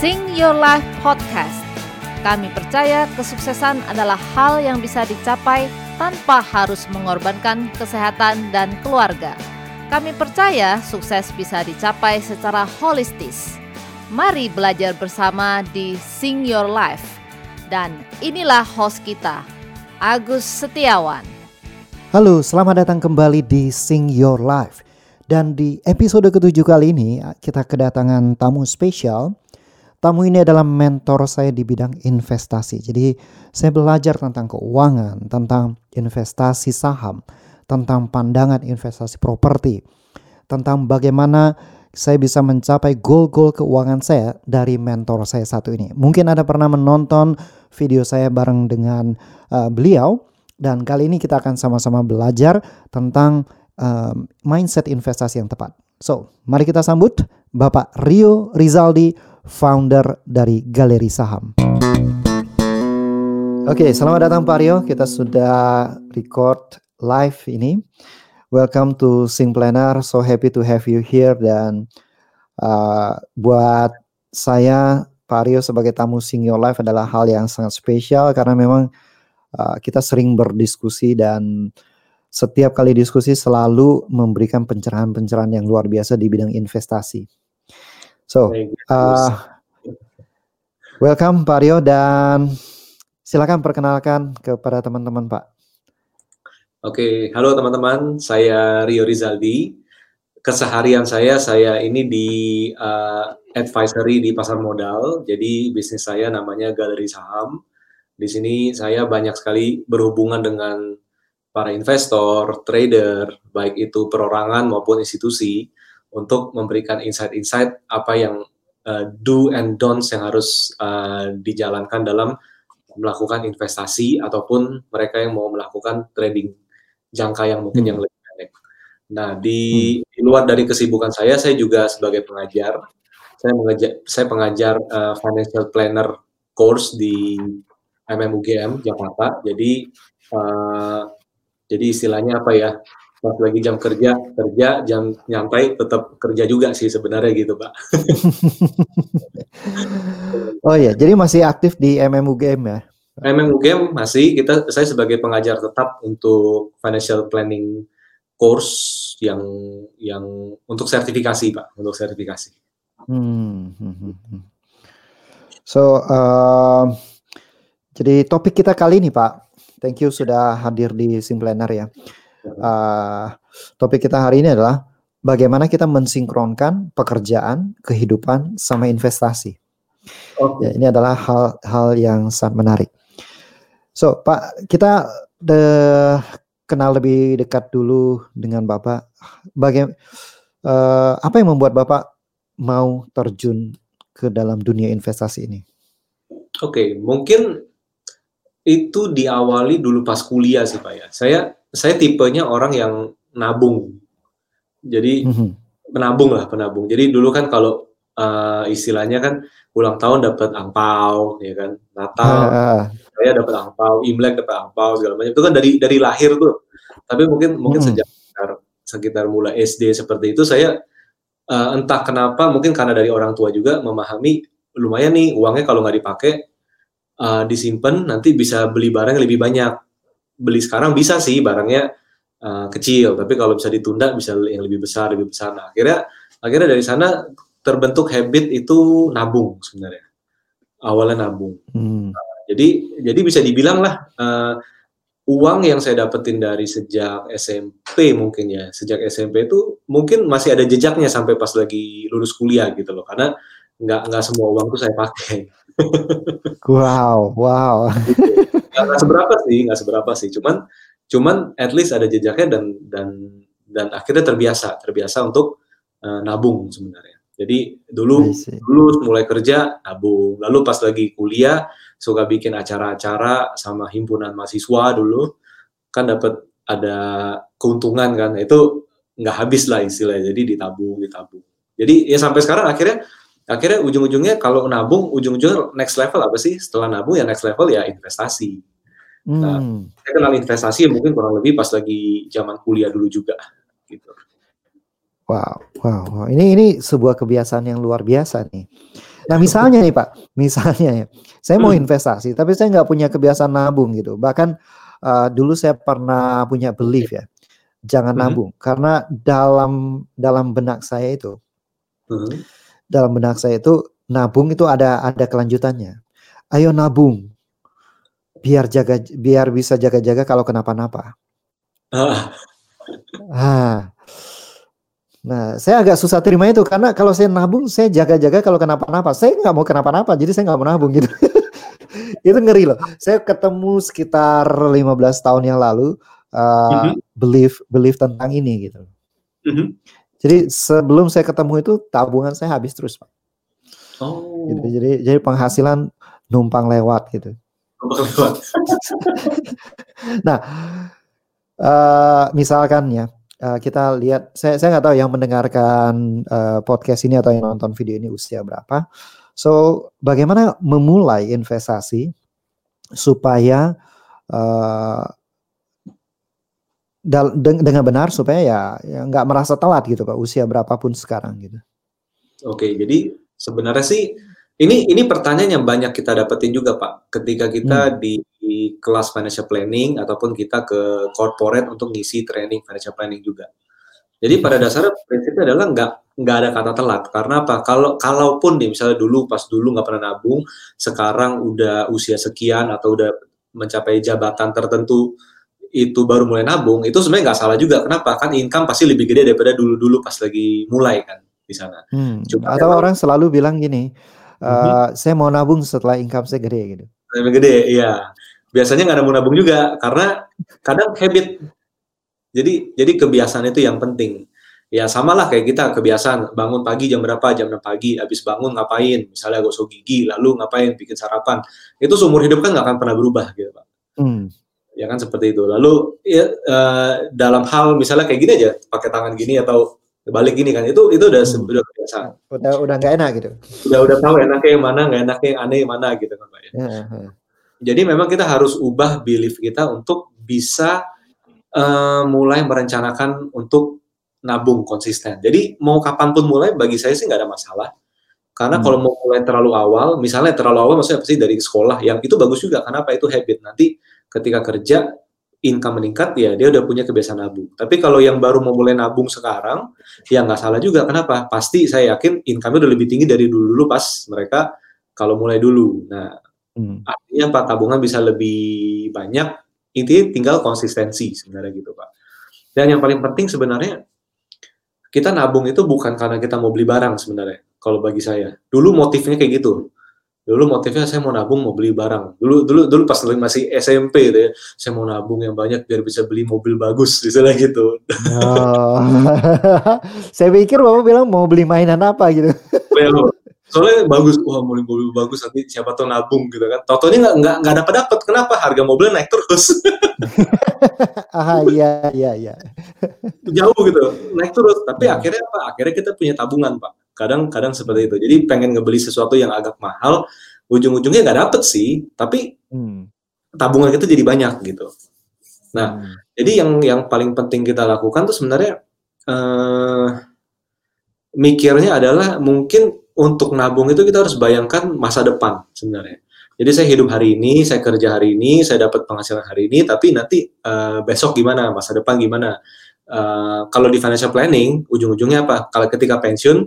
Sing Your Life Podcast. Kami percaya kesuksesan adalah hal yang bisa dicapai tanpa harus mengorbankan kesehatan dan keluarga. Kami percaya sukses bisa dicapai secara holistis. Mari belajar bersama di Sing Your Life. Dan inilah host kita, Agus Setiawan. Halo, selamat datang kembali di Sing Your Life. Dan di episode ketujuh kali ini kita kedatangan tamu spesial Tamu ini adalah mentor saya di bidang investasi. Jadi saya belajar tentang keuangan, tentang investasi saham, tentang pandangan investasi properti, tentang bagaimana saya bisa mencapai goal-goal keuangan saya dari mentor saya satu ini. Mungkin ada pernah menonton video saya bareng dengan uh, beliau dan kali ini kita akan sama-sama belajar tentang uh, mindset investasi yang tepat. So, mari kita sambut Bapak Rio Rizaldi founder dari Galeri Saham. Oke, okay, selamat datang Pak Rio. Kita sudah record live ini. Welcome to Sing Planner. So happy to have you here dan uh, buat saya Pak Rio sebagai tamu Sing Your Life adalah hal yang sangat spesial karena memang uh, kita sering berdiskusi dan setiap kali diskusi selalu memberikan pencerahan-pencerahan yang luar biasa di bidang investasi. So, uh, welcome Pak Rio dan silakan perkenalkan kepada teman-teman Pak. Oke, halo teman-teman, saya Rio Rizaldi. Keseharian saya, saya ini di uh, advisory di pasar modal. Jadi bisnis saya namanya Galeri Saham. Di sini saya banyak sekali berhubungan dengan para investor, trader, baik itu perorangan maupun institusi untuk memberikan insight-insight apa yang uh, do and don'ts yang harus uh, dijalankan dalam melakukan investasi ataupun mereka yang mau melakukan trading jangka yang mungkin hmm. yang lebih pendek. Nah, di, hmm. di luar dari kesibukan saya, saya juga sebagai pengajar. Saya mengajar, saya pengajar uh, financial planner course di MMUGM Jakarta. Jadi uh, jadi istilahnya apa ya? Pas lagi jam kerja kerja jam nyantai tetap kerja juga sih sebenarnya gitu pak. Oh ya jadi masih aktif di MMUGM ya? MMUGM masih. Kita saya sebagai pengajar tetap untuk financial planning course yang yang untuk sertifikasi pak. Untuk sertifikasi. Hmm. hmm, hmm, hmm. so uh, jadi topik kita kali ini pak. Thank you sudah hadir di Simplenar ya Uh, topik kita hari ini adalah bagaimana kita mensinkronkan pekerjaan, kehidupan, sama investasi. Okay. Ya, ini adalah hal-hal yang sangat menarik. So, Pak, kita de kenal lebih dekat dulu dengan Bapak. Bagaimana uh, apa yang membuat Bapak mau terjun ke dalam dunia investasi ini? Oke, okay, mungkin itu diawali dulu pas kuliah sih Pak ya. Saya saya tipenya orang yang nabung. Jadi mm -hmm. penabung lah, penabung. Jadi dulu kan kalau uh, istilahnya kan ulang tahun dapat angpau, ya kan, Natal uh. saya dapat angpau, Imlek dapat angpau segala macam. Itu kan dari dari lahir tuh. Tapi mungkin mungkin mm. sejak sekitar, sekitar mulai SD seperti itu saya uh, entah kenapa mungkin karena dari orang tua juga memahami lumayan nih uangnya kalau nggak dipakai uh, disimpan nanti bisa beli barang yang lebih banyak beli sekarang bisa sih barangnya uh, kecil, tapi kalau bisa ditunda bisa yang lebih besar, lebih besar. Nah, akhirnya akhirnya dari sana terbentuk habit itu nabung sebenarnya. Awalnya nabung. Hmm. Uh, jadi jadi bisa dibilang lah uh, uang yang saya dapetin dari sejak SMP mungkin ya, sejak SMP itu mungkin masih ada jejaknya sampai pas lagi lulus kuliah gitu loh, karena nggak nggak semua uang tuh saya pakai. wow, wow. Nggak seberapa sih nggak seberapa sih. Cuman cuman at least ada jejaknya dan dan dan akhirnya terbiasa terbiasa untuk uh, nabung sebenarnya. Jadi dulu dulu mulai kerja nabung. Lalu pas lagi kuliah suka bikin acara-acara sama himpunan mahasiswa dulu. Kan dapat ada keuntungan kan. Itu nggak habis lah istilahnya. Jadi ditabung ditabung. Jadi ya sampai sekarang akhirnya akhirnya ujung-ujungnya kalau nabung ujung-ujungnya next level apa sih setelah nabung ya next level ya investasi nah, hmm. saya kenal investasi mungkin kurang lebih pas lagi zaman kuliah dulu juga gitu wow wow, wow. ini ini sebuah kebiasaan yang luar biasa nih Nah misalnya nih Pak, misalnya ya, saya mau Hmm. investasi, tapi saya nggak punya kebiasaan nabung gitu. Bahkan uh, dulu saya pernah punya belief ya, jangan Mhm. nabung karena dalam dalam benak saya itu, Mhm. Dalam benak saya itu nabung itu ada ada kelanjutannya. Ayo nabung, biar jaga biar bisa jaga-jaga kalau kenapa-napa. Ah, Ah. Nah, saya agak susah terima itu karena kalau saya nabung, saya jaga-jaga kalau kenapa-napa. Saya nggak mau kenapa-napa, jadi saya nggak mau nabung gitu. itu ngeri loh. Saya ketemu sekitar 15 tahun yang lalu uh, Mhm. belief belief tentang ini gitu. mhm. Jadi sebelum saya ketemu itu tabungan saya habis terus, Pak. Oh, Gitu. Jadi jadi penghasilan numpang lewat gitu. bakal lewat. Nah, eh misalkan ya, eh, kita lihat, saya saya nggak tahu yang mendengarkan eh, podcast ini atau yang nonton video ini usia berapa. So, bagaimana memulai investasi supaya deng- dengan benar supaya ya ya nggak merasa telat gitu pak usia berapapun sekarang gitu. Oke, jadi sebenarnya sih ini ini pertanyaan yang banyak kita dapetin juga Pak. Ketika kita di, di kelas financial planning ataupun kita ke corporate untuk ngisi training financial planning juga. Jadi pada dasarnya prinsipnya adalah nggak nggak ada kata telat. Karena apa? Kalau kalaupun nih misalnya dulu pas dulu nggak pernah nabung, sekarang udah usia sekian atau udah mencapai jabatan tertentu itu baru mulai nabung, itu sebenarnya nggak salah juga. Kenapa? Kan income pasti lebih gede daripada dulu-dulu pas lagi mulai kan di sana. Hmm, Cuma Atau orang selalu bilang gini, eh, Mhm. saya mau nabung setelah income saya gede gitu. lebih gede, iya. Biasanya nggak nabung-nabung juga karena kadang habit. Jadi jadi kebiasaan itu yang penting. Ya sama lah kayak kita kebiasaan bangun pagi jam berapa jam 6 pagi, habis bangun ngapain, misalnya gosok gigi, lalu ngapain bikin sarapan. Itu seumur hidup kan nggak akan pernah berubah gitu pak. Hmm. Ya kan seperti itu. Lalu ya, eh, dalam hal misalnya kayak gini aja, pakai tangan gini atau balik gini kan, itu itu udah Hmm. udah kebiasaan. Udah udah nggak enak gitu. Udah udah tahu enaknya yang mana, nggak enaknya yang aneh yang mana gitu kan pak ya. Ya. Jadi memang kita harus ubah belief kita untuk bisa eh, mulai merencanakan untuk nabung konsisten. Jadi mau kapan pun mulai bagi saya sih nggak ada masalah. Karena Hmm. kalau mau mulai terlalu awal, misalnya terlalu awal maksudnya pasti dari sekolah, yang itu bagus juga. Kenapa itu habit? Nanti ketika kerja income meningkat ya dia udah punya kebiasaan nabung. Tapi kalau yang baru mau mulai nabung sekarang, ya nggak salah juga. Kenapa? Pasti saya yakin income udah lebih tinggi dari dulu-dulu pas mereka kalau mulai dulu. Nah, Hmm. artinya Pak tabungan bisa lebih banyak intinya tinggal konsistensi sebenarnya gitu Pak dan yang paling penting sebenarnya kita nabung itu bukan karena kita mau beli barang sebenarnya kalau bagi saya dulu motifnya kayak gitu dulu motifnya saya mau nabung mau beli barang. Dulu dulu dulu pas masih SMP gitu ya saya mau nabung yang banyak biar bisa beli mobil bagus misalnya gitu. Oh. Saya pikir Bapak bilang mau beli mainan apa gitu. Soalnya bagus wah mau beli mobil bagus nanti siapa tahu nabung gitu kan. Totonya nggak nggak nggak dapat dapat. Kenapa? Harga mobilnya naik terus. Ah iya iya iya. jauh gitu naik terus. Tapi Hmm. akhirnya apa? Akhirnya kita punya tabungan pak kadang-kadang seperti itu. Jadi pengen ngebeli sesuatu yang agak mahal ujung-ujungnya nggak dapet sih tapi Hmm. tabungan kita jadi banyak gitu. Nah, Hmm. jadi yang yang paling penting kita lakukan tuh sebenarnya eh, mikirnya adalah mungkin untuk nabung itu kita harus bayangkan masa depan sebenarnya. Jadi saya hidup hari ini saya kerja hari ini saya dapat penghasilan hari ini tapi nanti eh, besok gimana masa depan gimana? Eh, kalau di financial planning ujung-ujungnya apa? Kalau ketika pensiun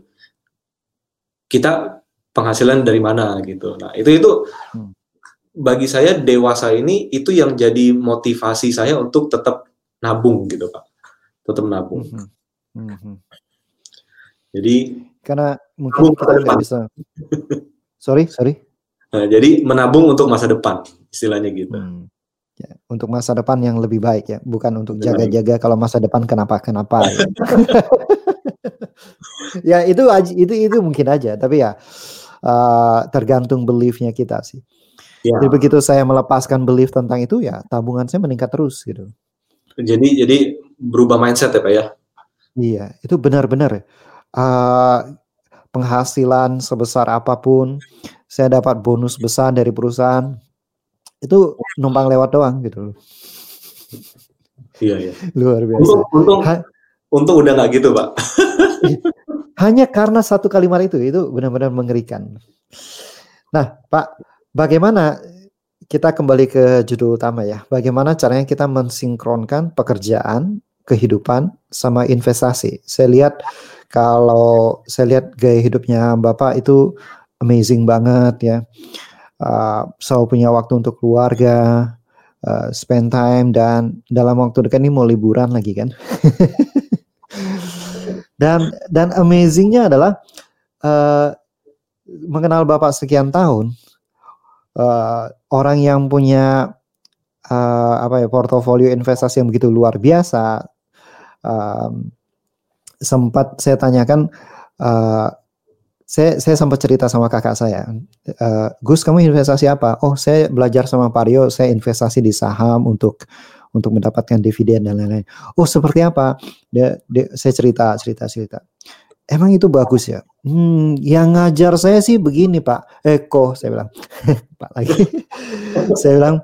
kita penghasilan dari mana gitu nah itu itu Hmm. bagi saya dewasa ini itu yang jadi motivasi saya untuk tetap nabung gitu pak tetap nabung Mhm. Mhm. jadi Karena mungkin kita depan. bisa. Sorry sorry. nah, jadi menabung untuk masa depan istilahnya gitu Hmm. Ya, untuk masa depan yang lebih baik ya, bukan untuk jaga-jaga kalau masa depan kenapa-kenapa. ya. ya itu itu itu mungkin aja, tapi ya uh, tergantung beliefnya kita sih. ya Jadi begitu saya melepaskan belief tentang itu ya tabungan saya meningkat terus gitu. jadi jadi berubah mindset ya pak ya Iya, itu benar-benar uh, penghasilan sebesar apa pun, saya dapat bonus besar dari perusahaan, itu numpang lewat doang gitu, loh. iya iya luar biasa. untung untung Ha- untung udah nggak gitu pak Hanya karena satu kalimat itu, itu benar-benar mengerikan. Nah, Pak, bagaimana kita kembali ke judul utama ya. Bagaimana caranya kita mensinkronkan pekerjaan, kehidupan sama investasi. Saya lihat kalau saya lihat gaya hidupnya Bapak itu amazing banget ya. Uh, selalu punya waktu untuk keluarga, uh, spend time dan dalam waktu dekat ini mau liburan lagi kan. dan dan amazingnya adalah uh, mengenal Bapak sekian tahun, uh, orang yang punya uh, apa ya portofolio investasi yang begitu luar biasa. Um, sempat saya tanyakan, uh, saya saya sempat cerita sama kakak saya, uh, Gus kamu investasi apa? Oh saya belajar sama Pario, saya investasi di saham untuk untuk mendapatkan dividen dan lain-lain. Oh seperti apa? Dia, dia saya cerita cerita cerita. Emang itu bagus ya? Hmm, yang ngajar saya sih begini Pak. Eko, saya bilang. Pak lagi. saya bilang,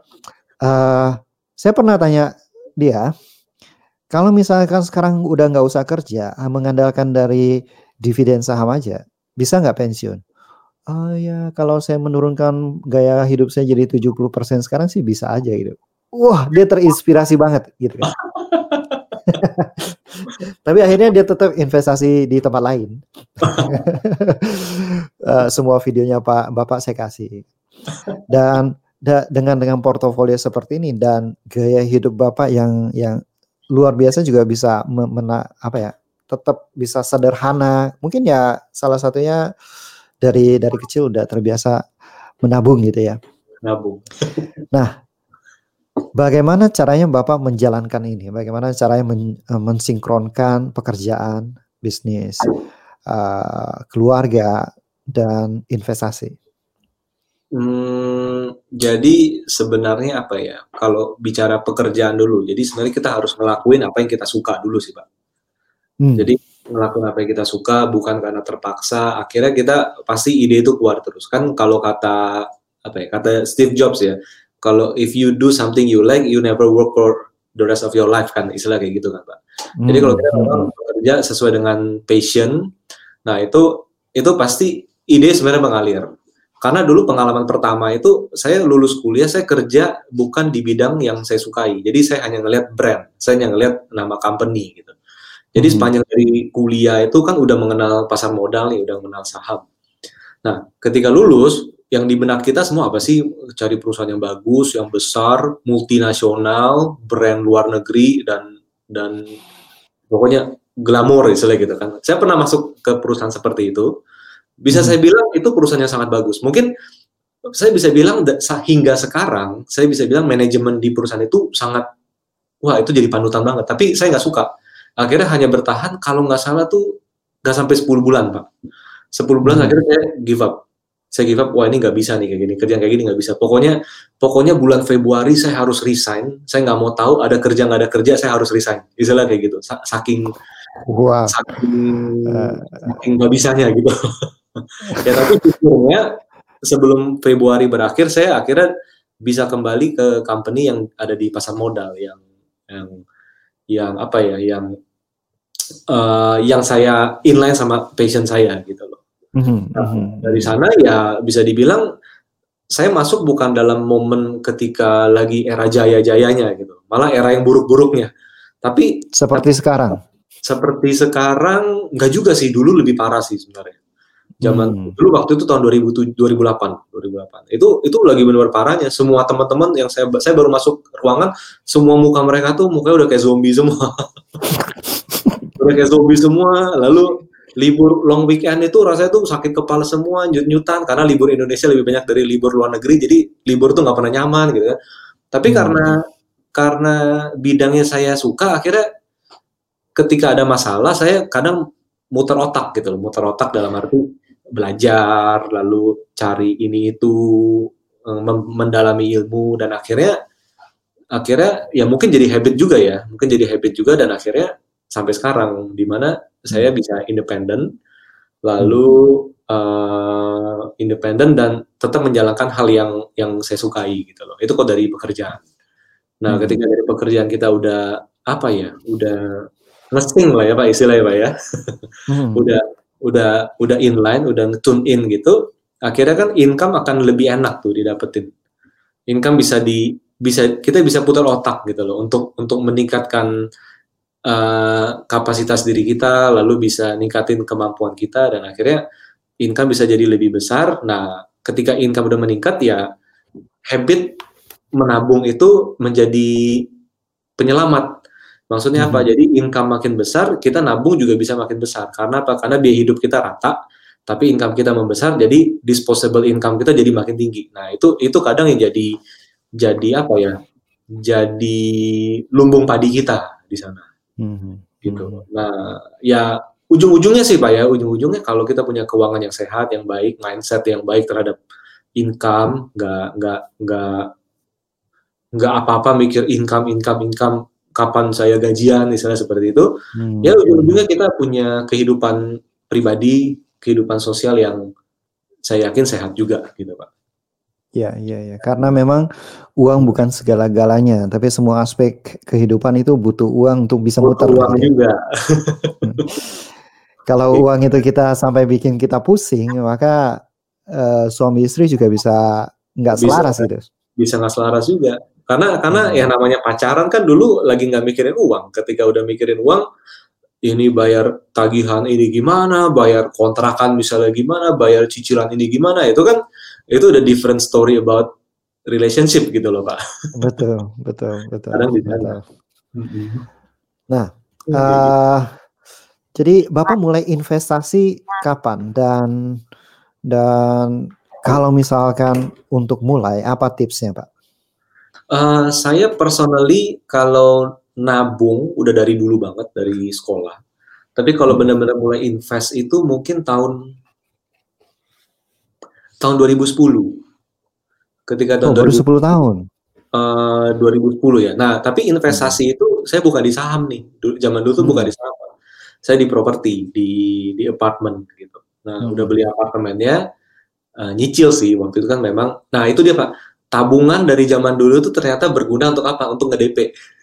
uh, saya pernah tanya dia, kalau misalkan sekarang udah nggak usah kerja, mengandalkan dari dividen saham aja, bisa nggak pensiun? Oh ya, kalau saya menurunkan gaya hidup saya jadi 70% sekarang sih bisa aja gitu. Wah, dia terinspirasi banget gitu kan. Tapi akhirnya dia tetap investasi di tempat lain. uh, semua videonya Pak Bapak saya kasih. Dan da, dengan dengan portofolio seperti ini dan gaya hidup Bapak yang yang luar biasa juga bisa mena, apa ya? Tetap bisa sederhana. Mungkin ya salah satunya dari dari kecil udah terbiasa menabung gitu ya. Nabung. Nah, Bagaimana caranya Bapak menjalankan ini? Bagaimana caranya men eh, mensinkronkan pekerjaan, bisnis, uh, keluarga, dan investasi? Hmm, jadi sebenarnya apa ya? Kalau bicara pekerjaan dulu, jadi sebenarnya kita harus ngelakuin apa yang kita suka dulu sih, Pak. Hmm. Jadi ngelakuin apa yang kita suka bukan karena terpaksa. Akhirnya kita pasti ide itu keluar terus kan. Kalau kata apa ya? Kata Steve Jobs ya, kalau if you do something you like you never work for the rest of your life kan istilah kayak gitu kan pak hmm. jadi kalau kita memang bekerja sesuai dengan passion nah itu itu pasti ide sebenarnya mengalir karena dulu pengalaman pertama itu saya lulus kuliah saya kerja bukan di bidang yang saya sukai jadi saya hanya ngelihat brand saya hanya ngelihat nama company gitu jadi hmm. sepanjang dari kuliah itu kan udah mengenal pasar modal nih udah mengenal saham nah ketika lulus yang di benak kita semua apa sih cari perusahaan yang bagus, yang besar, multinasional, brand luar negeri dan dan pokoknya glamor istilahnya gitu kan. Saya pernah masuk ke perusahaan seperti itu. Bisa hmm. saya bilang itu perusahaannya sangat bagus. Mungkin saya bisa bilang hingga sekarang saya bisa bilang manajemen di perusahaan itu sangat wah itu jadi panutan banget. Tapi saya nggak suka. Akhirnya hanya bertahan kalau nggak salah tuh nggak sampai 10 bulan pak. 10 bulan hmm. akhirnya saya give up. Saya give up wah ini nggak bisa nih kayak gini kerjaan kayak gini nggak bisa. Pokoknya pokoknya bulan Februari saya harus resign. Saya nggak mau tahu ada kerja nggak ada kerja saya harus resign. Istilah kayak gitu. Saking wow. saking saking nggak bisanya gitu. Ya tapi jujurnya sebelum Februari berakhir saya akhirnya bisa kembali ke company yang ada di pasar modal yang yang yang apa ya yang uh, yang saya inline sama passion saya gitu loh Mm-hmm. Nah, mm-hmm. dari sana ya bisa dibilang saya masuk bukan dalam momen ketika lagi era jaya-jayanya gitu, malah era yang buruk-buruknya. Tapi seperti sekarang. Seperti sekarang nggak juga sih, dulu lebih parah sih sebenarnya. Zaman hmm. dulu waktu itu tahun 2007, 2008, 2008. Itu itu lagi benar-benar parahnya. Semua teman-teman yang saya saya baru masuk ruangan, semua muka mereka tuh mukanya udah kayak zombie semua. udah kayak zombie semua. Lalu libur long weekend itu rasanya tuh sakit kepala semua, nyut-nyutan karena libur Indonesia lebih banyak dari libur luar negeri, jadi libur tuh nggak pernah nyaman gitu kan. Tapi hmm. karena karena bidangnya saya suka, akhirnya ketika ada masalah saya kadang muter otak gitu loh, muter otak dalam arti belajar, lalu cari ini itu, eh, mendalami ilmu dan akhirnya akhirnya ya mungkin jadi habit juga ya, mungkin jadi habit juga dan akhirnya sampai sekarang di mana saya bisa independen lalu uh, independen dan tetap menjalankan hal yang yang saya sukai gitu loh itu kok dari pekerjaan nah hmm. ketika dari pekerjaan kita udah apa ya udah nesting lah ya pak istilahnya pak ya hmm. udah udah udah inline udah tune in gitu akhirnya kan income akan lebih enak tuh didapetin. Income bisa di bisa kita bisa putar otak gitu loh untuk untuk meningkatkan uh, kapasitas diri kita, lalu bisa ningkatin kemampuan kita dan akhirnya income bisa jadi lebih besar. Nah, ketika income udah meningkat ya habit menabung itu menjadi penyelamat. Maksudnya hmm. apa? Jadi income makin besar, kita nabung juga bisa makin besar. Karena apa? Karena biaya hidup kita rata, tapi income kita membesar, jadi disposable income kita jadi makin tinggi. Nah itu itu kadang yang jadi jadi apa ya? Jadi lumbung padi kita di sana. Hmm. Gitu. Hmm. Nah ya ujung-ujungnya sih pak ya, ujung-ujungnya kalau kita punya keuangan yang sehat, yang baik, mindset yang baik terhadap income, nggak nggak nggak nggak apa-apa mikir income income income kapan saya gajian misalnya seperti itu hmm. ya ujung-ujungnya kita punya kehidupan pribadi kehidupan sosial yang saya yakin sehat juga gitu pak Ya, ya, ya. Karena memang uang bukan segala-galanya, tapi semua aspek kehidupan itu butuh uang untuk bisa butuh muter. Uang ya. juga. Kalau uang itu kita sampai bikin kita pusing, maka uh, suami istri juga bisa nggak selaras gitu. Bisa nggak selaras juga. Karena karena hmm. yang namanya pacaran kan dulu lagi nggak mikirin uang. Ketika udah mikirin uang, ini bayar tagihan ini gimana, bayar kontrakan misalnya gimana, bayar cicilan ini gimana, itu kan itu udah different story about relationship gitu loh pak. Betul, betul, betul. Kadang di sana. Nah, uh, jadi bapak mulai investasi kapan dan dan kalau misalkan untuk mulai apa tipsnya pak? Uh, saya personally kalau nabung udah dari dulu banget dari sekolah. Tapi kalau hmm. benar-benar mulai invest itu mungkin tahun tahun 2010. Ketika tahun oh, baru 10 tahun. Uh, 2010 ya. Nah, tapi investasi hmm. itu saya bukan di saham nih. Dulu, zaman dulu tuh hmm. bukan di saham. Saya di properti, di di apartemen gitu. Nah, hmm. udah beli apartemennya uh, nyicil sih waktu itu kan memang. Nah, itu dia Pak tabungan dari zaman dulu tuh ternyata berguna untuk apa? Untuk nge-DP.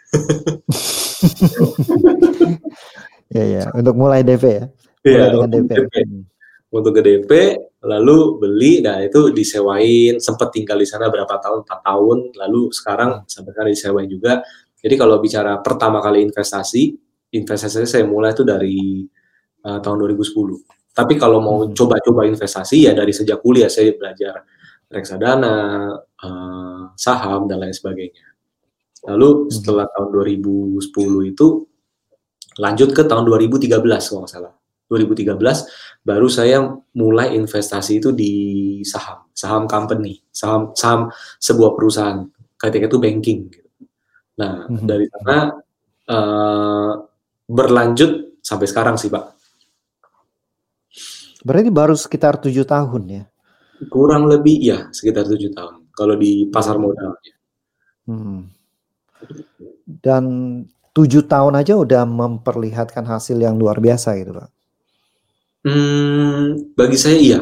ya ya, untuk mulai DP ya. Iya, dengan DP. DP. Untuk ke DP, lalu beli, nah itu disewain, sempat tinggal di sana berapa tahun, 4 tahun, lalu sekarang hmm. sampai sekarang disewain juga. Jadi kalau bicara pertama kali investasi, investasi saya mulai itu dari uh, tahun 2010. Tapi kalau mau hmm. coba-coba hmm. investasi ya dari sejak kuliah saya belajar reksadana, uh, saham dan lain sebagainya. Lalu hmm. setelah tahun 2010 itu lanjut ke tahun 2013 kalau nggak salah. 2013 baru saya mulai investasi itu di saham, saham company, saham saham sebuah perusahaan. Ketika itu banking. Gitu. Nah hmm. dari sana uh, berlanjut sampai sekarang sih pak. Berarti baru sekitar tujuh tahun ya? Kurang lebih ya sekitar tujuh tahun kalau di pasar modal. Hmm. Dan tujuh tahun aja udah memperlihatkan hasil yang luar biasa gitu pak. Hmm, bagi saya iya,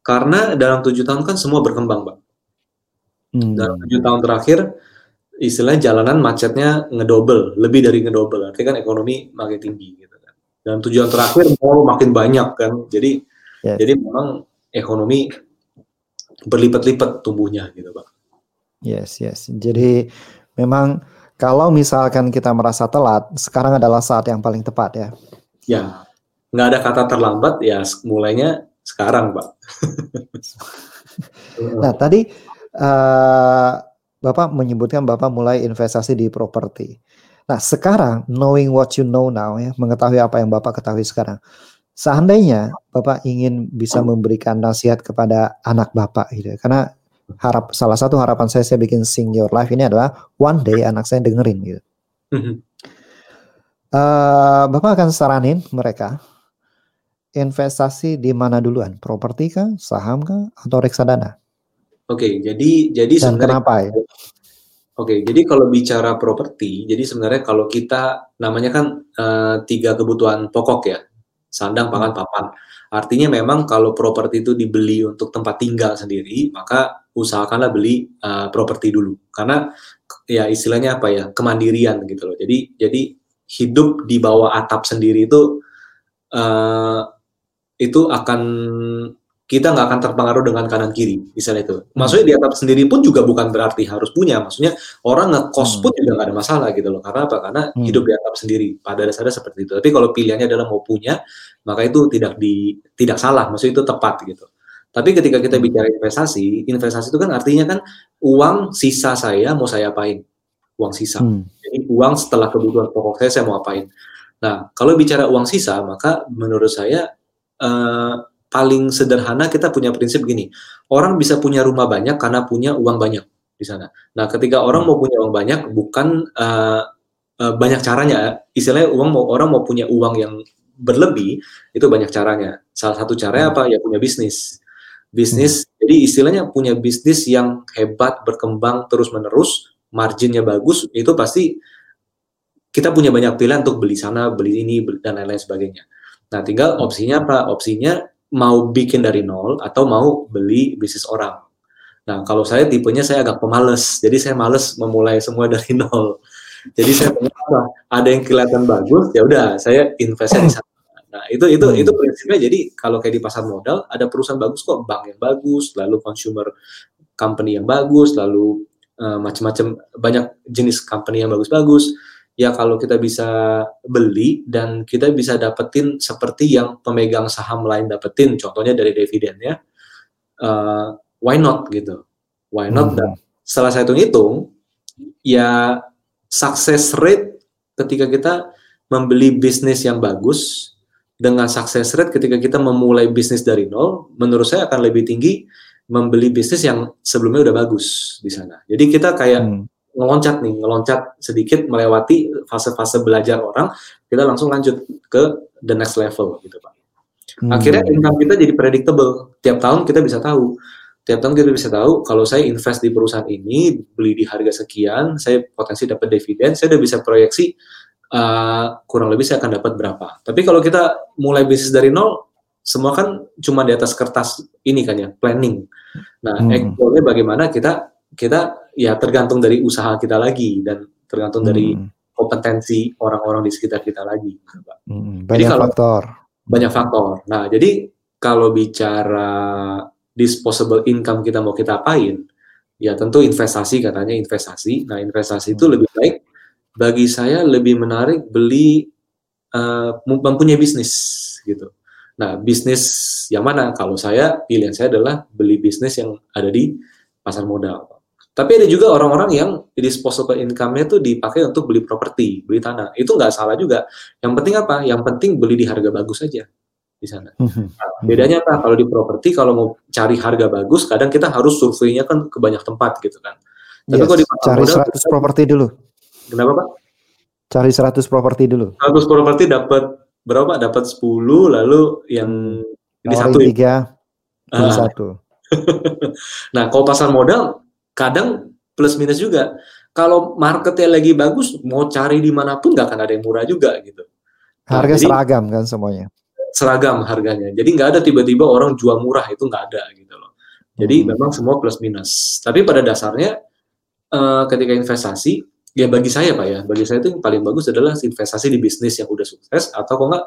karena dalam tujuh tahun kan semua berkembang pak. Hmm. Dalam tujuh tahun terakhir, istilahnya jalanan macetnya ngedobel, lebih dari ngedobel. Artinya kan ekonomi makin tinggi gitu kan. Dalam terakhir mau makin banyak kan. Jadi yes. jadi memang ekonomi berlipat-lipat tumbuhnya gitu pak. Yes yes. Jadi memang kalau misalkan kita merasa telat, sekarang adalah saat yang paling tepat ya. Ya, nggak ada kata terlambat ya mulainya sekarang pak. nah tadi uh, bapak menyebutkan bapak mulai investasi di properti. Nah sekarang knowing what you know now ya mengetahui apa yang bapak ketahui sekarang seandainya Bapak ingin bisa memberikan nasihat kepada anak Bapak gitu. Karena harap salah satu harapan saya saya bikin Sing Your Life ini adalah one day anak saya dengerin gitu. uh, Bapak akan saranin mereka investasi di mana duluan? Properti kah, saham kah, atau reksadana? Oke, jadi jadi Dan kenapa ya? Oke, jadi kalau bicara properti, jadi sebenarnya kalau kita namanya kan uh, tiga kebutuhan pokok ya, sandang, pangan, papan. Artinya memang kalau properti itu dibeli untuk tempat tinggal sendiri, maka usahakanlah beli uh, properti dulu. Karena ya istilahnya apa ya, kemandirian gitu loh. Jadi jadi hidup di bawah atap sendiri itu uh, itu akan kita nggak akan terpengaruh dengan kanan kiri misalnya itu. Maksudnya di atap sendiri pun juga bukan berarti harus punya. Maksudnya orang ngekos hmm. pun juga nggak ada masalah gitu loh. Karena apa? Karena hmm. hidup di atap sendiri. Pada dasarnya seperti itu. Tapi kalau pilihannya adalah mau punya maka itu tidak di tidak salah. Maksudnya itu tepat gitu. Tapi ketika kita bicara investasi investasi itu kan artinya kan uang sisa saya mau saya apain? Uang sisa. Hmm. jadi uang setelah kebutuhan pokok saya saya mau apain? Nah kalau bicara uang sisa maka menurut saya uh, paling sederhana kita punya prinsip gini, orang bisa punya rumah banyak karena punya uang banyak di sana. Nah, ketika orang mau punya uang banyak, bukan uh, uh, banyak caranya. Istilahnya uang mau orang mau punya uang yang berlebih itu banyak caranya. Salah satu caranya apa? Ya punya bisnis. Bisnis. Hmm. Jadi istilahnya punya bisnis yang hebat, berkembang terus menerus, marginnya bagus, itu pasti kita punya banyak pilihan untuk beli sana, beli ini, dan lain-lain sebagainya. Nah, tinggal opsinya apa? Opsinya mau bikin dari nol atau mau beli bisnis orang. Nah, kalau saya tipenya saya agak pemalas, jadi saya males memulai semua dari nol. Jadi saya apa? Ada yang kelihatan bagus, ya udah saya invest di sana. Nah, itu itu hmm. itu prinsipnya. Jadi kalau kayak di pasar modal ada perusahaan bagus kok, bank yang bagus, lalu consumer company yang bagus, lalu uh, macam-macam banyak jenis company yang bagus-bagus ya kalau kita bisa beli dan kita bisa dapetin seperti yang pemegang saham lain dapetin, contohnya dari dividennya, uh, why not gitu, why not? Hmm. Dan setelah saya hitung-hitung, ya success rate ketika kita membeli bisnis yang bagus dengan success rate ketika kita memulai bisnis dari nol, menurut saya akan lebih tinggi membeli bisnis yang sebelumnya udah bagus di sana. Jadi kita kayak hmm ngeloncat nih, ngeloncat sedikit melewati fase-fase belajar orang, kita langsung lanjut ke the next level gitu Pak. Hmm. Akhirnya income kita jadi predictable. Tiap tahun kita bisa tahu. Tiap tahun kita bisa tahu kalau saya invest di perusahaan ini, beli di harga sekian, saya potensi dapat dividen, saya udah bisa proyeksi uh, kurang lebih saya akan dapat berapa. Tapi kalau kita mulai bisnis dari nol, semua kan cuma di atas kertas ini kan ya, planning. Nah, hmm. bagaimana kita kita ya tergantung dari usaha kita lagi dan tergantung hmm. dari kompetensi orang-orang di sekitar kita lagi. Hmm, banyak jadi kalau, faktor. Banyak faktor. Nah, jadi kalau bicara disposable income kita mau kita apain, ya tentu investasi katanya investasi. Nah, investasi hmm. itu lebih baik bagi saya lebih menarik beli uh, mempunyai bisnis gitu. Nah, bisnis yang mana? Kalau saya pilihan saya adalah beli bisnis yang ada di pasar modal. Tapi ada juga orang-orang yang disposable income-nya itu dipakai untuk beli properti, beli tanah. Itu nggak salah juga. Yang penting apa? Yang penting beli di harga bagus saja di sana. Mhm. Nah, bedanya apa? Kalau di properti, kalau mau cari harga bagus, kadang kita harus surveinya kan ke banyak tempat gitu kan. Tapi yes, kalau di cari modal, 100 properti dulu. Kenapa Pak? Cari 100 properti dulu. 100 properti dapat berapa? Dapat 10, lalu yang ini satu ya? Tiga, satu. nah, kalau pasar modal kadang plus minus juga. Kalau marketnya lagi bagus, mau cari di mana pun nggak akan ada yang murah juga gitu. Nah, Harga jadi, seragam kan semuanya. Seragam harganya. Jadi nggak ada tiba-tiba orang jual murah itu nggak ada gitu loh. Jadi hmm. memang semua plus minus. Tapi pada dasarnya uh, ketika investasi, ya bagi saya pak ya, bagi saya itu yang paling bagus adalah investasi di bisnis yang udah sukses atau kok nggak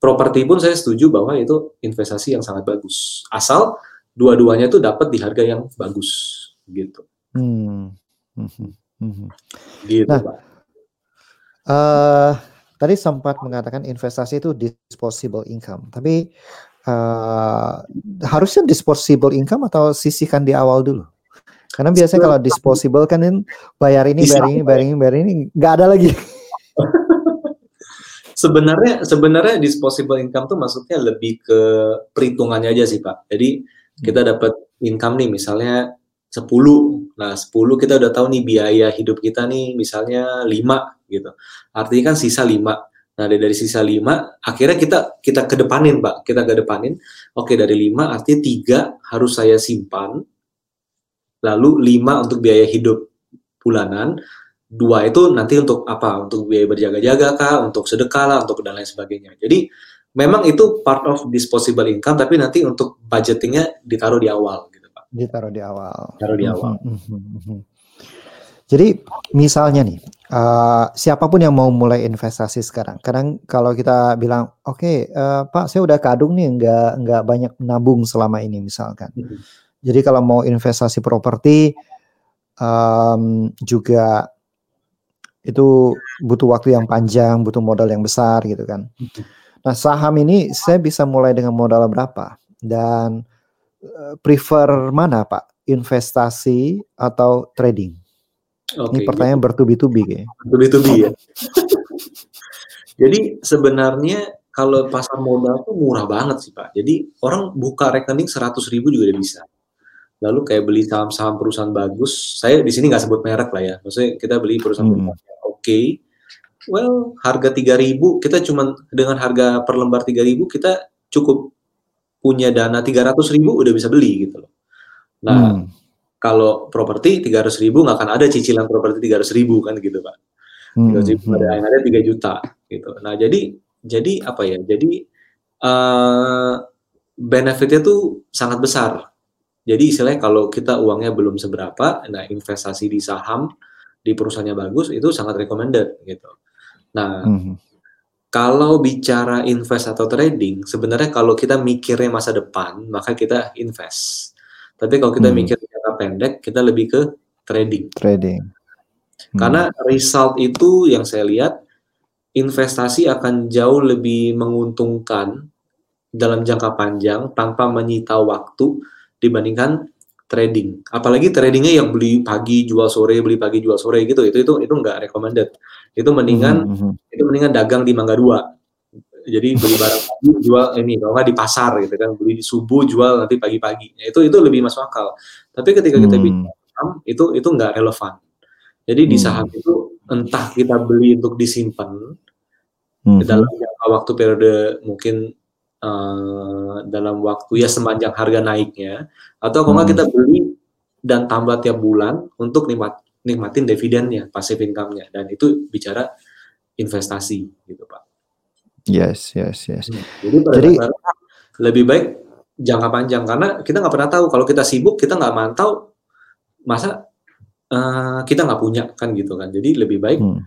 properti pun saya setuju bahwa itu investasi yang sangat bagus. Asal dua-duanya itu dapat di harga yang bagus gitu. Hmm. Hmm. Hmm. Gitu, nah, Pak. Uh, tadi sempat mengatakan investasi itu disposable income, tapi uh, harusnya disposable income atau sisihkan di awal dulu? Karena biasanya kalau disposable kan bayar ini, bayar ini, bayar ini, bayar ini, nggak ada lagi. sebenarnya sebenarnya disposable income tuh maksudnya lebih ke perhitungannya aja sih Pak. Jadi kita dapat income nih misalnya 10. Nah, 10 kita udah tahu nih biaya hidup kita nih misalnya 5 gitu. Artinya kan sisa 5. Nah, dari, sisa 5 akhirnya kita kita kedepanin, Pak. Kita kedepanin. Oke, dari 5 artinya 3 harus saya simpan. Lalu 5 untuk biaya hidup bulanan. Dua itu nanti untuk apa? Untuk biaya berjaga-jaga kah, untuk sedekah lah, untuk dan lain sebagainya. Jadi memang itu part of disposable income tapi nanti untuk budgetingnya ditaruh di awal Ditaruh di awal. Taruh di awal. Mhm, mhm, mhm. Jadi misalnya nih, uh, siapa pun yang mau mulai investasi sekarang, kadang kalau kita bilang, oke okay, uh, Pak, saya udah kadung nih, nggak nggak banyak nabung selama ini misalkan. Hmm. Jadi kalau mau investasi properti um, juga itu butuh waktu yang panjang, butuh modal yang besar gitu kan. Nah saham ini saya bisa mulai dengan modal berapa dan prefer mana Pak, investasi atau trading? Okay, Ini pertanyaan bertubi-tubi kayaknya. Bertubi-tubi ya. Jadi sebenarnya kalau pasar modal tuh murah banget sih Pak. Jadi orang buka rekening 100 ribu juga udah bisa. Lalu kayak beli saham-saham perusahaan bagus. Saya di sini nggak sebut merek lah ya. Maksudnya kita beli perusahaan hmm. oke. Okay. Well, harga 3000 kita cuma dengan harga per lembar 3000 kita cukup punya dana 300 ribu udah bisa beli gitu loh. Nah, hmm kalau properti 300 ribu nggak akan ada cicilan properti 300 ribu kan gitu pak. Hmm. ribu ada yang ada 3 juta gitu. Nah jadi jadi apa ya? Jadi uh, benefitnya tuh sangat besar. Jadi istilahnya kalau kita uangnya belum seberapa, nah investasi di saham di perusahaannya bagus itu sangat recommended gitu. Nah hmm. Kalau bicara invest atau trading, sebenarnya kalau kita mikirnya masa depan, maka kita invest. Tapi kalau kita hmm. mikir jangka pendek, kita lebih ke trading. Trading. Hmm. Karena result itu yang saya lihat investasi akan jauh lebih menguntungkan dalam jangka panjang tanpa menyita waktu dibandingkan trading. Apalagi tradingnya yang beli pagi jual sore, beli pagi jual sore gitu, itu itu itu nggak recommended. Itu mendingan mm -hmm. itu mendingan dagang di Mangga Dua jadi beli barang pagi jual ini kalau nggak di pasar gitu kan beli di subuh jual nanti pagi-pagi ya, itu itu lebih masuk akal tapi ketika kita hmm. bicara saham itu itu nggak relevan jadi di hmm. saham itu entah kita beli untuk disimpan hmm. dalam jangka waktu periode mungkin uh, dalam waktu ya sepanjang harga naiknya atau kalau hmm. kita beli dan tambah tiap bulan untuk nikmat nikmatin dividennya passive income-nya dan itu bicara investasi gitu pak Yes, yes, yes. Hmm. Jadi, Jadi lebih baik jangka panjang karena kita nggak pernah tahu kalau kita sibuk kita nggak mantau masa uh, kita nggak punya kan gitu kan. Jadi lebih baik hmm.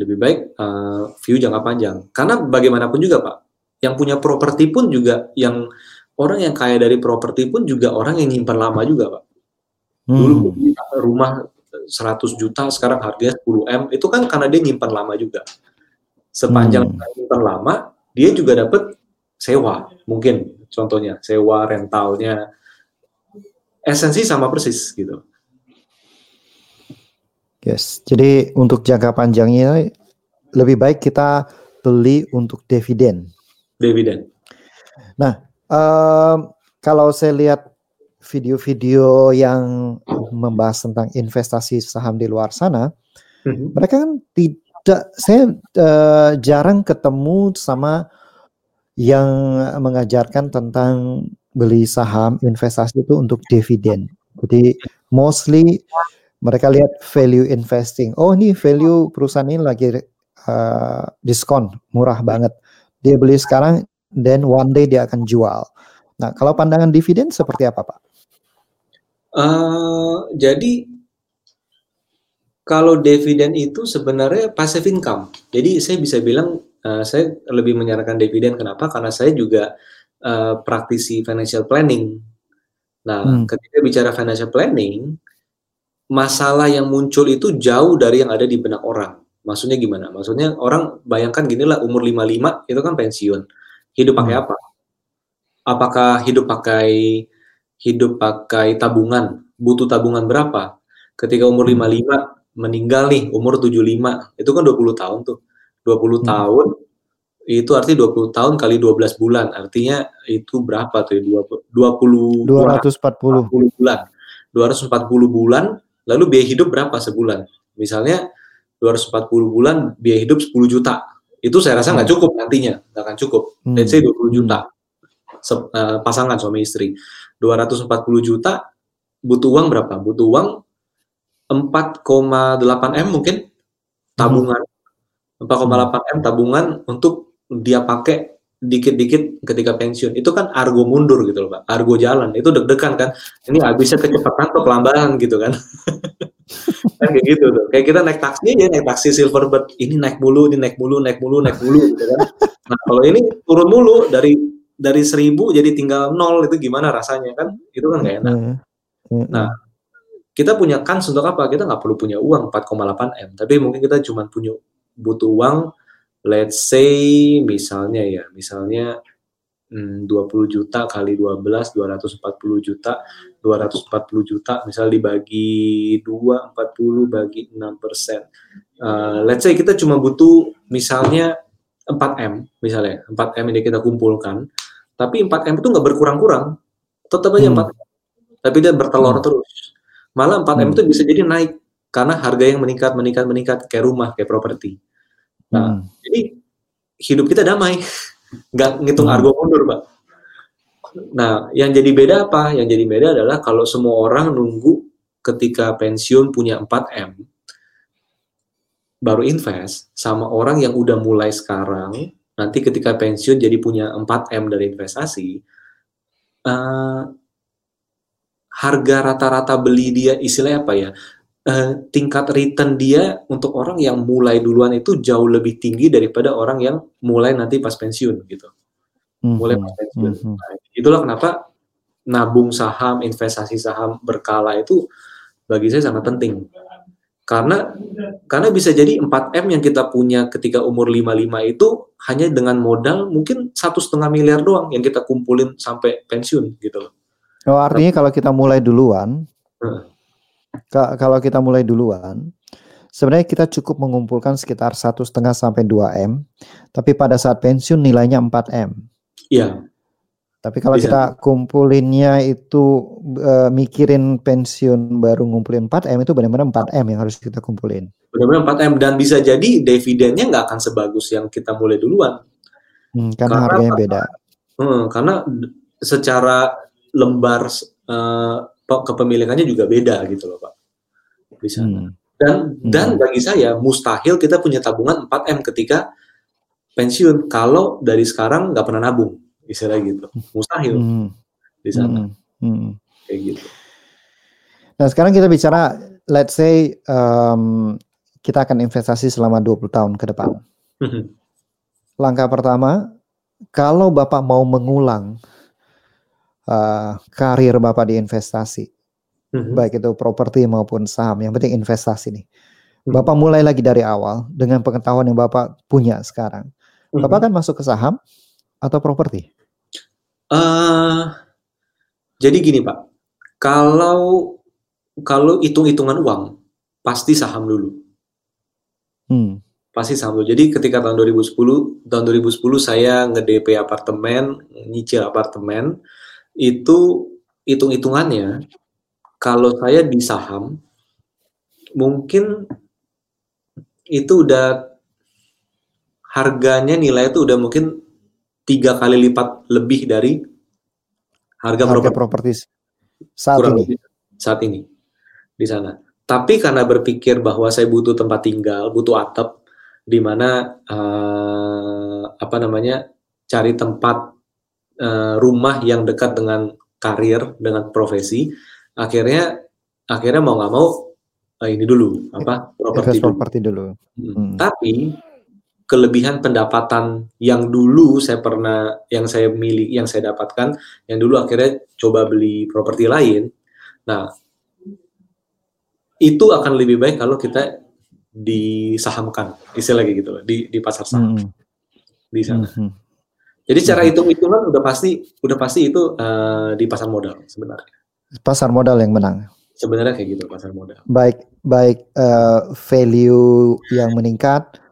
lebih baik uh, view jangka panjang karena bagaimanapun juga pak yang punya properti pun juga yang orang yang kaya dari properti pun juga orang yang nyimpan lama juga pak. Hmm. Dulu rumah 100 juta sekarang harganya 10 m itu kan karena dia nyimpan lama juga sepanjang hmm. lama dia juga dapat sewa mungkin contohnya sewa rentalnya esensi sama persis gitu yes jadi untuk jangka panjangnya lebih baik kita beli untuk dividen dividen nah um, kalau saya lihat video-video yang membahas tentang investasi saham di luar sana, mm -hmm. mereka kan saya uh, jarang ketemu sama yang mengajarkan tentang beli saham investasi itu untuk dividen. Jadi mostly mereka lihat value investing. Oh ini value perusahaan ini lagi uh, diskon murah banget. Dia beli sekarang, then one day dia akan jual. Nah kalau pandangan dividen seperti apa pak? Uh, jadi kalau dividen itu sebenarnya passive income. Jadi saya bisa bilang uh, saya lebih menyarankan dividen kenapa? Karena saya juga uh, praktisi financial planning. Nah, hmm. ketika bicara financial planning, masalah yang muncul itu jauh dari yang ada di benak orang. Maksudnya gimana? Maksudnya orang bayangkan gini lah umur 55 itu kan pensiun. Hidup pakai hmm. apa? Apakah hidup pakai hidup pakai tabungan? Butuh tabungan berapa? Ketika umur 55 hmm meninggal nih umur 75 itu kan 20 tahun tuh 20 hmm. tahun itu arti 20 tahun kali 12 bulan artinya itu berapa tuh 20 20 240 bulan 240 bulan lalu biaya hidup berapa sebulan misalnya 240 bulan biaya hidup 10 juta itu saya rasa nggak hmm. cukup nantinya nggak akan cukup hmm. let's say 20 juta Se uh, pasangan suami istri 240 juta butuh uang berapa butuh uang 4,8 M mungkin tabungan. Hmm. 4,8 M tabungan untuk dia pakai dikit-dikit ketika pensiun. Itu kan argo mundur gitu loh, Pak. Argo jalan. Itu deg-degan kan. Ini habisnya kecepatan atau kelambanan gitu kan. kan kayak gitu tuh. Kayak kita naik taksi ya, naik taksi Silverbird. Ini naik mulu, ini naik mulu, naik mulu, naik mulu gitu kan. Nah, kalau ini turun mulu dari dari seribu jadi tinggal nol itu gimana rasanya kan? Itu kan nggak enak. Nah, kita punya kans untuk apa? Kita nggak perlu punya uang 4,8 M, tapi mungkin kita cuma punya butuh uang, let's say misalnya ya, misalnya hmm, 20 juta kali 12, 240 juta, 240 juta, misal dibagi 2, 40 bagi 6 persen. Uh, let's say kita cuma butuh misalnya 4 M, misalnya 4 M ini kita kumpulkan, tapi 4 M itu nggak berkurang-kurang, tetap aja hmm. 4 M, tapi dia bertelur hmm. terus Malah 4M hmm. itu bisa jadi naik karena harga yang meningkat, meningkat, meningkat kayak rumah, kayak properti. Nah, hmm. jadi hidup kita damai, nggak ngitung hmm. argo mundur, Pak. Nah, yang jadi beda apa? Yang jadi beda adalah kalau semua orang nunggu ketika pensiun punya 4M, baru invest, sama orang yang udah mulai sekarang, nanti ketika pensiun jadi punya 4M dari investasi, uh, harga rata-rata beli dia istilahnya apa ya uh, tingkat return dia untuk orang yang mulai duluan itu jauh lebih tinggi daripada orang yang mulai nanti pas pensiun gitu. Mulai pas pensiun mm-hmm. nah, itulah kenapa nabung saham investasi saham berkala itu bagi saya sangat penting karena karena bisa jadi 4M yang kita punya ketika umur 55 itu hanya dengan modal mungkin satu setengah miliar doang yang kita kumpulin sampai pensiun gitu loh Oh, artinya kalau kita mulai duluan, hmm. kalau kita mulai duluan, sebenarnya kita cukup mengumpulkan sekitar satu setengah sampai 2 m, tapi pada saat pensiun nilainya 4 m. Iya. Tapi kalau Bisa. kita kumpulinnya itu uh, mikirin pensiun baru ngumpulin 4 m itu benar-benar 4 m yang harus kita kumpulin. Benar-benar 4 m dan bisa jadi dividennya nggak akan sebagus yang kita mulai duluan. Hmm, karena, karena harganya beda. Hmm, karena secara lembar uh, kepemilikannya juga beda gitu loh pak di sana. Hmm. Dan hmm. dan bagi saya mustahil kita punya tabungan 4 m ketika pensiun kalau dari sekarang nggak pernah nabung istilah gitu mustahil hmm. di sana hmm. Hmm. kayak gitu. Nah sekarang kita bicara let's say um, kita akan investasi selama 20 tahun ke depan. Hmm. Langkah pertama, kalau Bapak mau mengulang uh, karir Bapak di investasi. Mm-hmm. Baik itu properti maupun saham, yang penting investasi nih. Mm-hmm. Bapak mulai lagi dari awal dengan pengetahuan yang Bapak punya sekarang. Mm-hmm. Bapak kan masuk ke saham atau properti? Uh, jadi gini Pak, kalau kalau hitung-hitungan uang pasti saham dulu. Hmm. Pasti saham dulu. Jadi ketika tahun 2010, tahun 2010 saya nge-DP apartemen, nyicil apartemen, itu hitung-hitungannya kalau saya di saham mungkin itu udah harganya nilai itu udah mungkin tiga kali lipat lebih dari harga, harga properti saat Kurang ini saat ini di sana tapi karena berpikir bahwa saya butuh tempat tinggal butuh atap di mana uh, apa namanya cari tempat uh, rumah yang dekat dengan karir dengan profesi akhirnya akhirnya mau nggak mau uh, ini dulu apa properti dulu. dulu hmm. Hmm. tapi kelebihan pendapatan yang dulu saya pernah yang saya milik yang saya dapatkan yang dulu akhirnya coba beli properti lain nah itu akan lebih baik kalau kita disahamkan istilahnya gitu di di pasar saham hmm. di sana hmm. Jadi secara hitung-hitungan udah pasti udah pasti itu uh, di pasar modal sebenarnya. Pasar modal yang menang. Sebenarnya kayak gitu pasar modal. Baik baik uh, value yang meningkat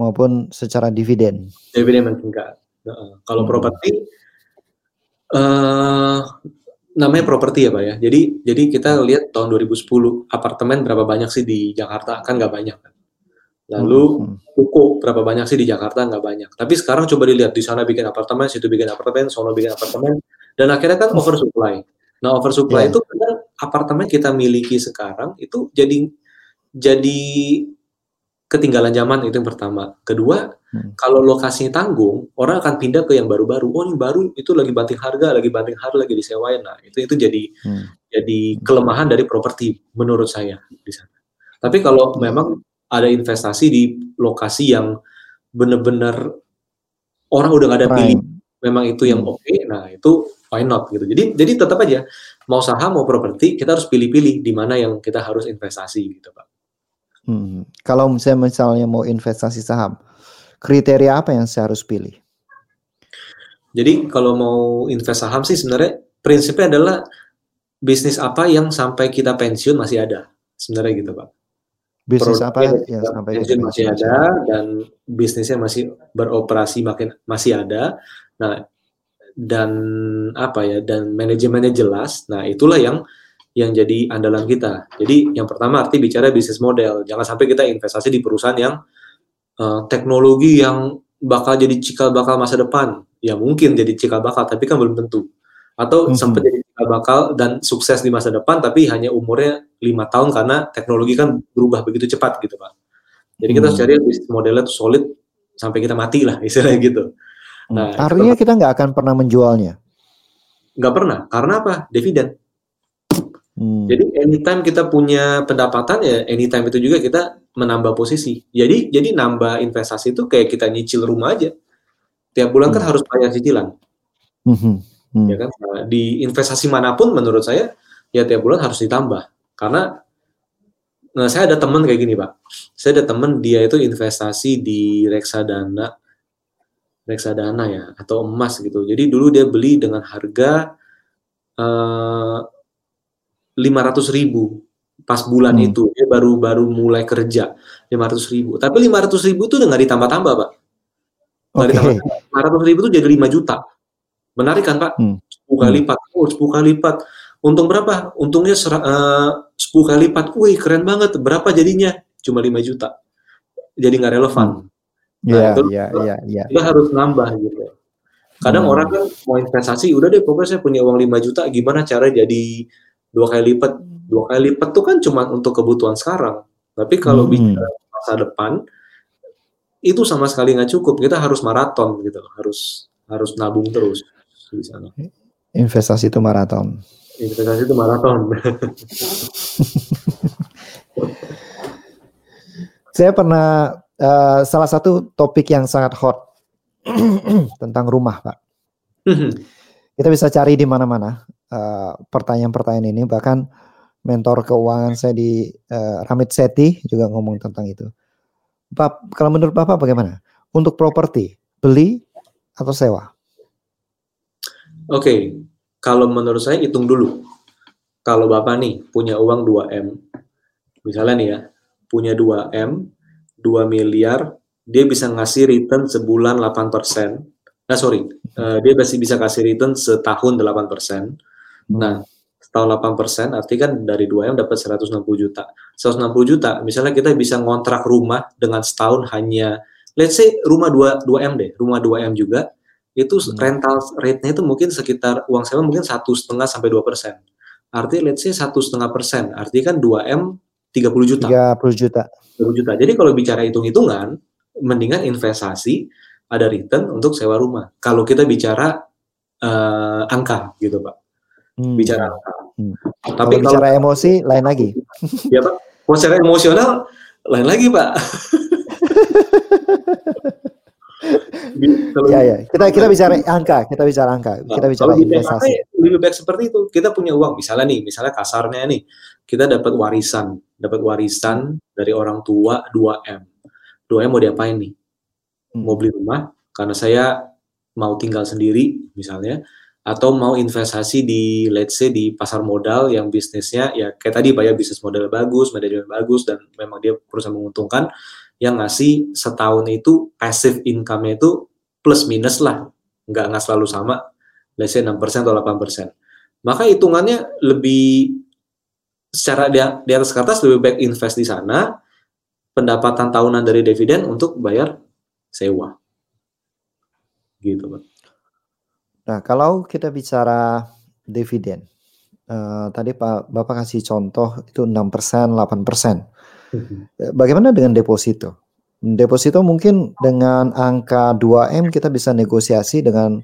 maupun secara dividen. Dividen meningkat. Nah, kalau hmm. properti uh, namanya properti ya pak ya. Jadi jadi kita lihat tahun 2010 apartemen berapa banyak sih di Jakarta kan nggak banyak kan. Lalu buku hmm. berapa banyak sih di Jakarta nggak banyak. Tapi sekarang coba dilihat di sana bikin apartemen, situ bikin apartemen, sono bikin apartemen, dan akhirnya kan oversupply. Nah oversupply yeah. itu kan apartemen kita miliki sekarang itu jadi jadi ketinggalan zaman itu yang pertama. Kedua, hmm. kalau lokasinya tanggung, orang akan pindah ke yang baru-baru. Oh, ini baru itu lagi banting harga, lagi banting harga, lagi disewain. Nah, itu itu jadi hmm. jadi kelemahan dari properti menurut saya di sana. Tapi kalau memang ada investasi di lokasi yang benar-benar orang udah gak ada pilih, memang itu yang hmm. oke, okay, nah itu why not gitu. Jadi jadi tetap aja mau saham mau properti kita harus pilih-pilih di mana yang kita harus investasi gitu pak. Hmm. Kalau misalnya misalnya mau investasi saham, kriteria apa yang saya harus pilih? Jadi kalau mau invest saham sih sebenarnya prinsipnya adalah bisnis apa yang sampai kita pensiun masih ada sebenarnya gitu pak. Bisnis apa yang sampai pensiun masih ada dan bisnisnya masih beroperasi makin masih ada. Nah dan apa ya dan manajemennya jelas. Nah, itulah yang yang jadi andalan kita. Jadi yang pertama arti bicara bisnis model. Jangan sampai kita investasi di perusahaan yang uh, teknologi yang bakal jadi cikal bakal masa depan. Ya mungkin jadi cikal bakal, tapi kan belum tentu. Atau mm -hmm. sempat jadi cikal bakal dan sukses di masa depan, tapi hanya umurnya lima tahun karena teknologi kan berubah begitu cepat gitu pak. Jadi kita harus hmm. cari bisnis modelnya tuh solid sampai kita mati lah istilahnya gitu. Nah, Artinya kita nggak akan pernah menjualnya? Nggak pernah. Karena apa? Dividen. Hmm. Jadi anytime kita punya pendapatan ya anytime itu juga kita menambah posisi. Jadi jadi nambah investasi itu kayak kita nyicil rumah aja. Tiap bulan kan hmm. kan harus bayar cicilan. Hmm, hmm. Ya kan? Nah, di investasi mana pun menurut saya ya tiap bulan harus ditambah. Karena nah, saya ada teman kayak gini, Pak. Saya ada teman dia itu investasi di reksadana reksadana ya atau emas gitu. Jadi dulu dia beli dengan harga eh, 500 ribu pas bulan hmm. itu. Dia baru baru mulai kerja 500 ribu. Tapi 500 ribu itu nggak ditambah-tambah pak. Nggak okay. ditambah 500 ribu itu jadi lima juta. Menarik kan pak hmm. 10 kali hmm. lipat. Oh 10 kali lipat. Untung berapa? Untungnya eh, sepuluh kali lipat. Wih keren banget. Berapa jadinya? Cuma lima juta. Jadi nggak relevan. Hmm. Iya, nah, iya, iya, iya. Kita harus nambah gitu. Kadang hmm. orang kan mau investasi, udah deh pokoknya saya punya uang lima juta, gimana cara jadi dua kali lipat? Dua kali lipat tuh kan cuma untuk kebutuhan sekarang. Tapi kalau hmm. bicara masa depan, itu sama sekali nggak cukup. Kita harus maraton gitu, harus harus nabung terus di sana. Investasi itu maraton. Investasi itu maraton. saya pernah uh, salah satu topik yang sangat hot tentang rumah, Pak. Kita bisa cari di mana-mana uh, pertanyaan-pertanyaan ini. Bahkan mentor keuangan saya di uh, Ramit Seti juga ngomong tentang itu. Pak, kalau menurut Bapak bagaimana? Untuk properti, beli atau sewa? Oke, okay. kalau menurut saya hitung dulu. Kalau Bapak nih punya uang 2M, misalnya nih ya, punya 2M, 2 miliar, dia bisa ngasih return sebulan 8%. Nah, sorry, uh, dia masih bisa kasih return setahun 8%. Nah, setahun 8%, arti kan dari 2M dapat 160 juta. 160 juta, misalnya kita bisa ngontrak rumah dengan setahun hanya, let's say rumah 2, 2M deh, rumah 2M juga, itu hmm. rental rate-nya itu mungkin sekitar uang sewa mungkin satu setengah sampai dua persen. Artinya let's say satu setengah persen, artinya kan 2M 30 juta. 30 juta. 20 juta. Jadi kalau bicara hitung-hitungan, mendingan investasi ada return untuk sewa rumah. Kalau kita bicara uh, angka gitu, Pak. Hmm. Bicara. Hmm. Tapi kalau bicara emosi lain lagi. Ya, Pak. Kalau secara emosional lain lagi, Pak. ya ya kita kita bicara angka kita bicara angka kita bicara kalau investasi lebih baik seperti itu kita punya uang misalnya nih misalnya kasarnya nih kita dapat warisan dapat warisan dari orang tua 2M 2M mau diapain nih hmm. mau beli rumah karena saya mau tinggal sendiri misalnya atau mau investasi di let's say di pasar modal yang bisnisnya ya kayak tadi bayar bisnis modal bagus, manajemen bagus dan memang dia perusahaan menguntungkan yang ngasih setahun itu passive income itu plus minus lah, nggak nggak selalu sama, let's say 6% atau 8%. Maka hitungannya lebih secara di, di atas kertas lebih baik invest di sana, pendapatan tahunan dari dividen untuk bayar sewa. Gitu, Pak. Nah, kalau kita bicara dividen, uh, tadi Pak Bapak kasih contoh itu 6%, 8%. Eh, bagaimana dengan deposito? Deposito mungkin dengan angka 2M kita bisa negosiasi dengan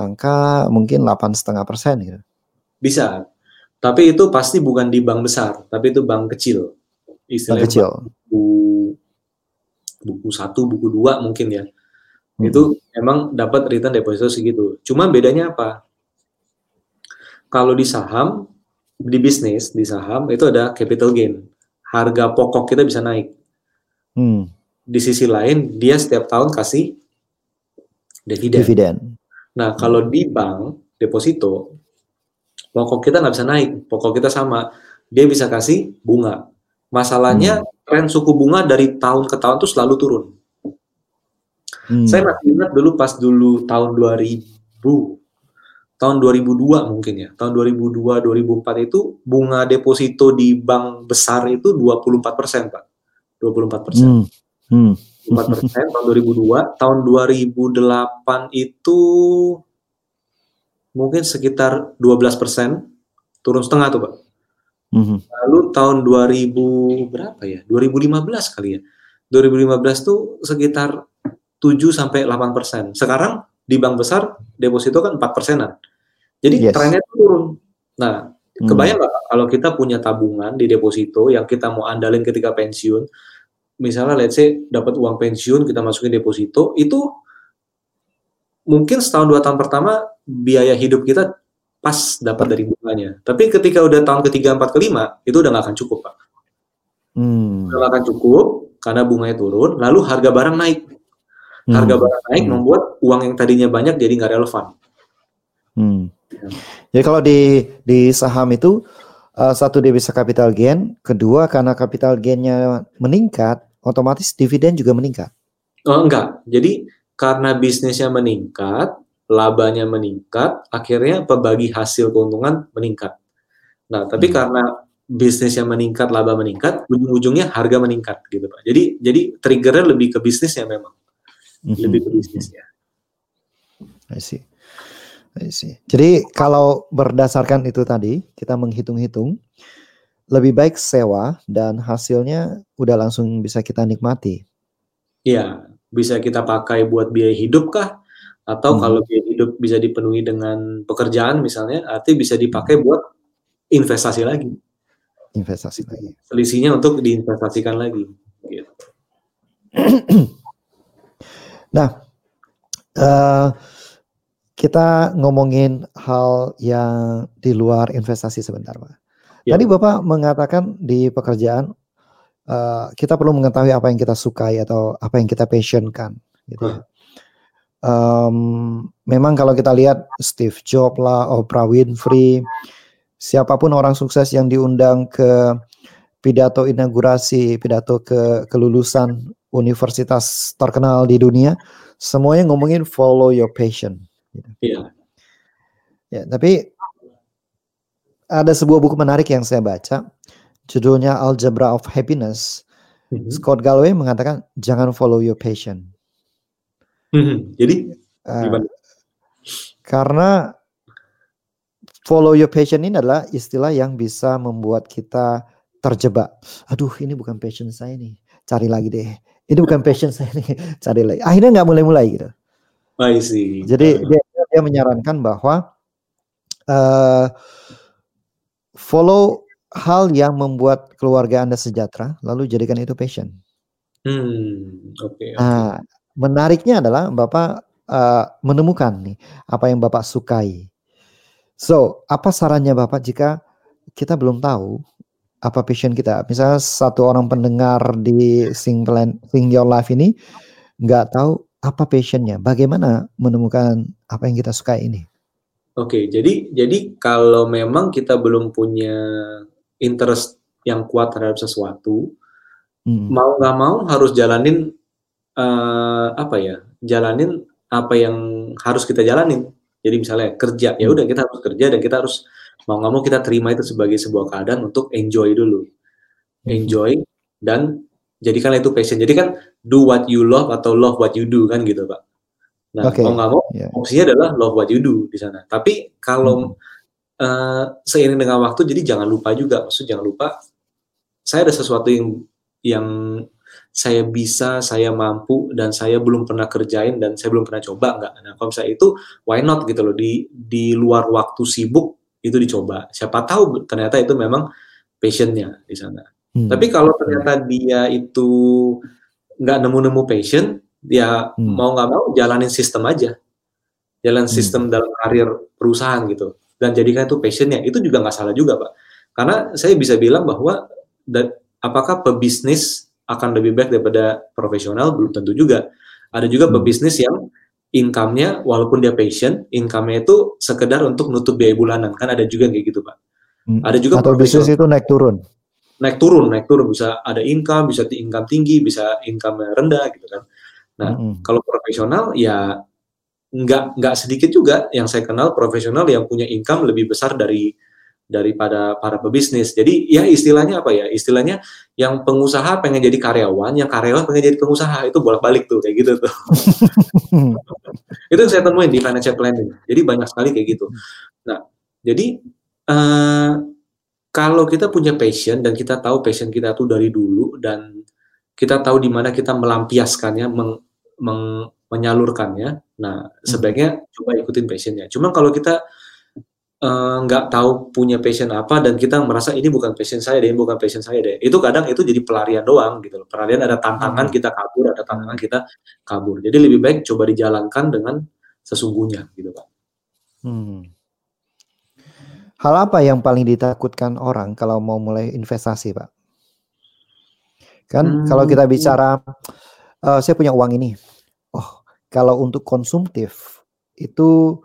angka mungkin setengah persen gitu. Bisa, tapi itu pasti bukan di bank besar, tapi itu bank kecil. istilahnya kecil. buku buku satu, buku dua mungkin ya. Hmm. Itu emang dapat return deposito segitu. Cuma bedanya apa? Kalau di saham, di bisnis, di saham itu ada capital gain. Harga pokok kita bisa naik. Hmm. Di sisi lain, dia setiap tahun kasih dividen. Dividen. Nah, kalau di bank deposito, pokok kita nggak bisa naik, pokok kita sama, dia bisa kasih bunga. Masalahnya tren suku bunga dari tahun ke tahun tuh selalu turun. Hmm. Saya masih ingat dulu pas dulu tahun 2000, tahun 2002 mungkin ya, tahun 2002 2004 itu bunga deposito di bank besar itu 24 persen pak, 24 persen. Hmm. Hmm. 4 persen tahun 2002, tahun 2008 itu mungkin sekitar 12 persen, turun setengah tuh pak. Hmm. Lalu tahun 2000 berapa ya? 2015 kali ya. 2015 tuh sekitar 7 sampai 8 persen. Sekarang di bank besar deposito kan 4 persenan. Jadi Yes. trennya turun. Nah, Hmm. kebayang nggak kalau kita punya tabungan di deposito yang kita mau andalin ketika pensiun, misalnya let's say dapat uang pensiun kita masukin deposito, itu mungkin setahun dua tahun pertama biaya hidup kita pas dapat dari bunganya. Tapi ketika udah tahun ketiga, empat, kelima, itu udah nggak akan cukup, Pak. Hmm. Udah nggak akan cukup karena bunganya turun, lalu harga barang naik. Harga Hmm. barang naik Hmm. membuat uang yang tadinya banyak jadi nggak relevan. Hmm. Jadi kalau di di saham itu uh, satu dia bisa capital gain, kedua karena capital gainnya meningkat, otomatis dividen juga meningkat. Oh, enggak. Jadi karena bisnisnya meningkat, labanya meningkat, akhirnya pembagi hasil keuntungan meningkat. Nah, tapi Hmm. karena bisnisnya meningkat, laba meningkat, ujung-ujungnya harga meningkat gitu, Pak. Jadi jadi triggernya lebih ke bisnisnya memang, lebih ke bisnisnya. I see. I see. Jadi kalau berdasarkan itu tadi, kita menghitung-hitung, lebih baik sewa dan hasilnya udah langsung bisa kita nikmati. Iya, bisa kita pakai buat biaya hidup kah? Atau Hmm. kalau biaya hidup bisa dipenuhi dengan pekerjaan misalnya, arti bisa dipakai buat investasi lagi. Investasi lagi. Selisihnya untuk diinvestasikan lagi. Gitu. Nah, eh, kita ngomongin hal yang di luar investasi sebentar, Pak. Ya. Tadi Bapak mengatakan di pekerjaan eh, kita perlu mengetahui apa yang kita sukai atau apa yang kita passionkan. Gitu ya. Em, memang kalau kita lihat Steve Jobs lah, Oprah Winfrey, siapa pun orang sukses yang diundang ke pidato inaugurasi, pidato ke kelulusan universitas terkenal di dunia, semuanya ngomongin follow your passion. Iya. Ya, tapi ada sebuah buku menarik yang saya baca, judulnya Algebra of Happiness. Mhm. Scott Galloway mengatakan jangan follow your passion. Mhm. Jadi gimana? karena follow your passion ini adalah istilah yang bisa membuat kita terjebak. Aduh, ini bukan passion saya nih. Cari lagi deh. Ini bukan passion saya nih. Cari lagi. Akhirnya nggak mulai-mulai gitu. I see. Jadi Uh, dia, dia menyarankan bahwa eh follow hal yang membuat keluarga Anda sejahtera, lalu jadikan itu passion. hmm, oke. oke. Nah, menariknya adalah Bapak eh, menemukan nih apa yang Bapak sukai. So, apa sarannya Bapak jika kita belum tahu apa passion kita? Misalnya satu orang pendengar di Sing, Plan- Sing Your Life ini nggak tahu apa passionnya, bagaimana menemukan apa yang kita sukai ini? Oke, jadi jadi kalau memang kita belum punya interest yang kuat terhadap sesuatu, Hmm. mau nggak mau harus jalanin eh, apa ya? Jalanin apa yang harus kita jalanin. Jadi misalnya kerja, ya Hmm. udah kita harus kerja dan kita harus mau nggak mau kita terima itu sebagai sebuah keadaan untuk enjoy dulu, Hmm. enjoy dan jadikanlah itu passion. Jadi kan do what you love atau love what you do kan gitu pak. Nah Oke, mau nggak mau ya. opsinya adalah love what you do di sana. Tapi kalau eh, seiring dengan waktu, jadi jangan lupa juga, maksud jangan lupa saya ada sesuatu yang yang saya bisa, saya mampu dan saya belum pernah kerjain dan saya belum pernah coba nggak. Nah kalau misalnya itu why not gitu loh di di luar waktu sibuk itu dicoba. Siapa tahu ternyata itu memang passionnya di sana. Hmm. Tapi kalau ternyata dia itu nggak nemu-nemu passion, dia hmm. mau nggak mau jalanin sistem aja, jalan hmm. sistem dalam karir perusahaan gitu, dan jadikan itu passionnya. Itu juga nggak salah juga pak, karena saya bisa bilang bahwa apakah pebisnis akan lebih baik daripada profesional belum tentu juga. Ada juga hmm. pebisnis yang income-nya walaupun dia passion, income-nya itu sekedar untuk nutup biaya bulanan. Kan ada juga kayak gitu, Pak. Hmm. Ada juga atau bisnis itu naik turun naik turun, naik turun bisa ada income, bisa income tinggi, bisa income rendah gitu kan. Nah, mm -hmm. kalau profesional ya nggak nggak sedikit juga yang saya kenal profesional yang punya income lebih besar dari daripada para pebisnis. Jadi ya istilahnya apa ya? Istilahnya yang pengusaha pengen jadi karyawan, yang karyawan pengen jadi pengusaha itu bolak-balik tuh kayak gitu tuh. itu yang saya temuin di financial planning. Jadi banyak sekali kayak gitu. Nah, jadi uh, kalau kita punya passion dan kita tahu passion kita tuh dari dulu dan kita tahu di mana kita melampiaskannya, meng, meng, menyalurkannya, nah hmm. sebaiknya coba ikutin passionnya. Cuma kalau kita nggak uh, tahu punya passion apa dan kita merasa ini bukan passion saya deh, bukan passion saya deh, itu kadang itu jadi pelarian doang gitu loh. Pelarian ada tantangan hmm. kita kabur, ada tantangan kita kabur. Jadi lebih baik coba dijalankan dengan sesungguhnya gitu pak. Hmm. Hal apa yang paling ditakutkan orang kalau mau mulai investasi, Pak? Kan hmm. kalau kita bicara, uh, saya punya uang ini. Oh, kalau untuk konsumtif itu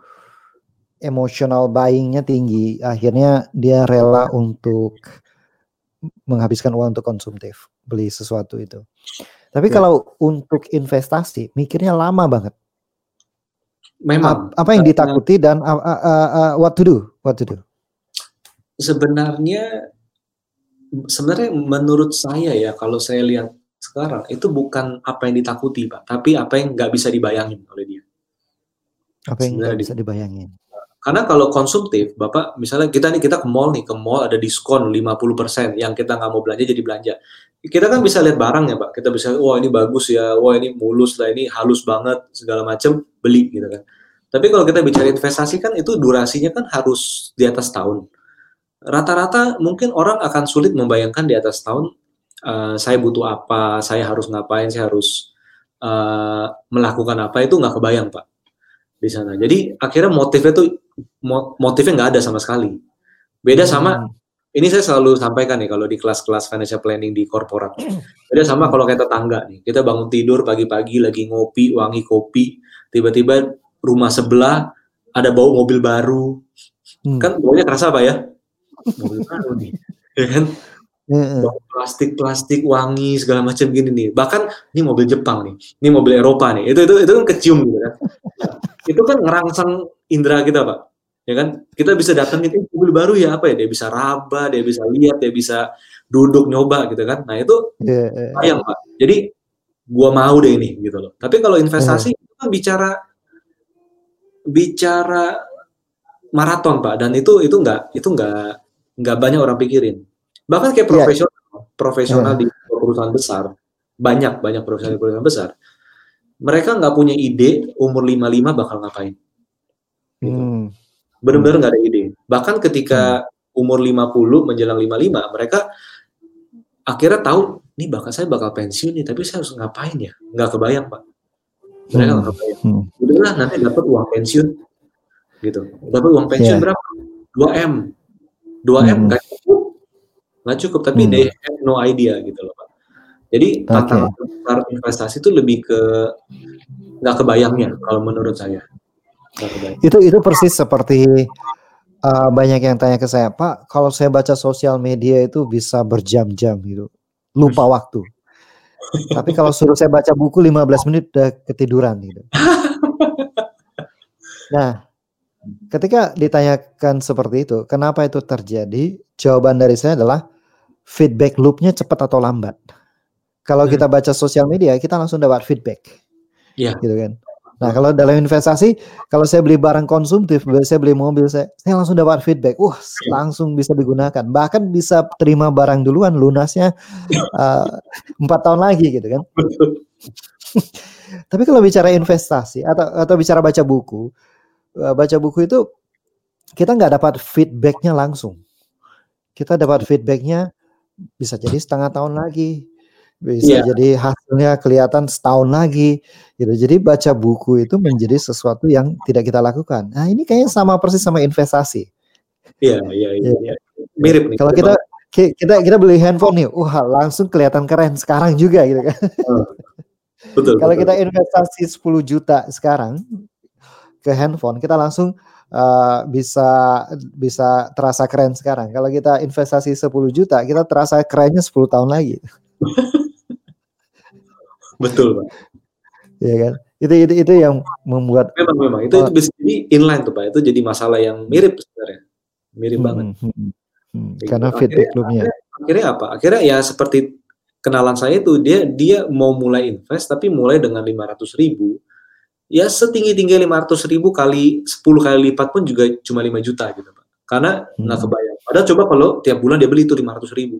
emotional buyingnya tinggi. Akhirnya dia rela untuk menghabiskan uang untuk konsumtif, beli sesuatu itu. Tapi ya. kalau untuk investasi, mikirnya lama banget. Memang. Apa yang ditakuti dan uh, uh, uh, what to do? What to do? sebenarnya sebenarnya menurut saya ya kalau saya lihat sekarang itu bukan apa yang ditakuti pak tapi apa yang nggak bisa dibayangin oleh dia apa yang nggak bisa dibayangin karena kalau konsumtif bapak misalnya kita nih kita ke mall nih ke mall ada diskon 50% yang kita nggak mau belanja jadi belanja. Kita kan bisa lihat barang ya pak. Kita bisa wah ini bagus ya wah ini mulus lah ini halus banget segala macam beli gitu kan. Tapi kalau kita bicara investasi kan itu durasinya kan harus di atas tahun. Rata-rata mungkin orang akan sulit membayangkan di atas tahun uh, saya butuh apa, saya harus ngapain, saya harus uh, melakukan apa itu nggak kebayang pak di sana. Jadi akhirnya motifnya tuh motifnya nggak ada sama sekali. Beda sama hmm. ini saya selalu sampaikan nih kalau di kelas-kelas financial planning di korporat. Beda sama kalau kita tangga nih, kita bangun tidur pagi-pagi lagi ngopi, wangi kopi, tiba-tiba rumah sebelah ada bau mobil baru, hmm. kan baunya kerasa apa ya? mobil baru nih ya kan plastik plastik wangi segala macam gini nih bahkan ini mobil Jepang nih ini mobil Eropa nih itu itu itu kan kecium gitu kan itu kan ngerangsang indera kita pak ya kan kita bisa datang itu mobil baru ya apa ya dia bisa raba dia bisa lihat dia bisa duduk nyoba gitu kan nah itu yeah, yeah. sayang pak jadi gua mau deh ini gitu loh tapi kalau investasi yeah. itu kan bicara bicara maraton pak dan itu itu enggak itu enggak nggak banyak orang pikirin. Bahkan kayak iya. profesional, yeah. profesional yeah. di perusahaan besar, banyak banyak profesional di perusahaan besar. Mereka nggak punya ide umur 55 bakal ngapain. Gitu. Hmm. Benar-benar nggak ada ide. Bahkan ketika hmm. umur 50 menjelang 55, mereka akhirnya tahu, nih bakal saya bakal pensiun nih, tapi saya harus ngapain ya? Nggak kebayang, Pak. Mereka nggak hmm. kebayang. Hmm. Udahlah, nanti dapat uang pensiun. Gitu. Dapat uang pensiun yeah. berapa? 2 M 2 M nggak cukup nggak cukup tapi hmm. they have no idea gitu loh jadi tantangan okay. besar investasi itu lebih ke nggak kebayangnya kalau menurut saya itu itu persis seperti uh, banyak yang tanya ke saya pak kalau saya baca sosial media itu bisa berjam-jam gitu lupa waktu tapi kalau suruh saya baca buku 15 menit udah ketiduran gitu nah Ketika ditanyakan seperti itu, kenapa itu terjadi? Jawaban dari saya adalah feedback loopnya cepat atau lambat. Kalau kita hmm. baca sosial media, kita langsung dapat feedback. Iya. Gitu kan. Nah, kalau dalam investasi, kalau saya beli barang konsumtif, saya beli mobil, saya, saya langsung dapat feedback. Wah, iya. langsung bisa digunakan. Bahkan bisa terima barang duluan, lunasnya eh, empat uh, tahun lagi, gitu kan. Tapi kalau bicara investasi atau atau bicara baca buku, Eh, baca buku itu kita nggak dapat feedbacknya langsung. Kita dapat feedbacknya bisa jadi setengah tahun lagi, bisa yeah. jadi hasilnya kelihatan setahun lagi, gitu. Jadi baca buku itu menjadi sesuatu yang tidak kita lakukan. Nah ini kayaknya sama persis sama investasi. Iya iya iya. iya. Mirip nih. Kalau kita kita kita beli handphone nih, wah langsung kelihatan keren sekarang juga gitu kan. Hmm. Betul. Kalau kita investasi 10 juta sekarang ke handphone, kita langsung uh, bisa bisa terasa keren sekarang. Kalau kita investasi 10 juta, kita terasa kerennya 10 tahun lagi. Betul, Pak. Iya kan? Itu itu itu yang membuat memang memang itu itu bisa jadi inline tuh, Pak. Itu jadi masalah yang mirip sebenarnya. Mirip hmm, banget. Hmm, hmm. hmm. Gitu. Karena loopnya. Akhirnya, akhirnya apa? Akhirnya ya seperti kenalan saya itu dia dia mau mulai invest tapi mulai dengan 500 ribu ya setinggi tinggi 500 ribu kali 10 kali lipat pun juga cuma 5 juta gitu Pak. Karena hmm. nggak kebayang. Padahal coba kalau tiap bulan dia beli itu 500 ribu.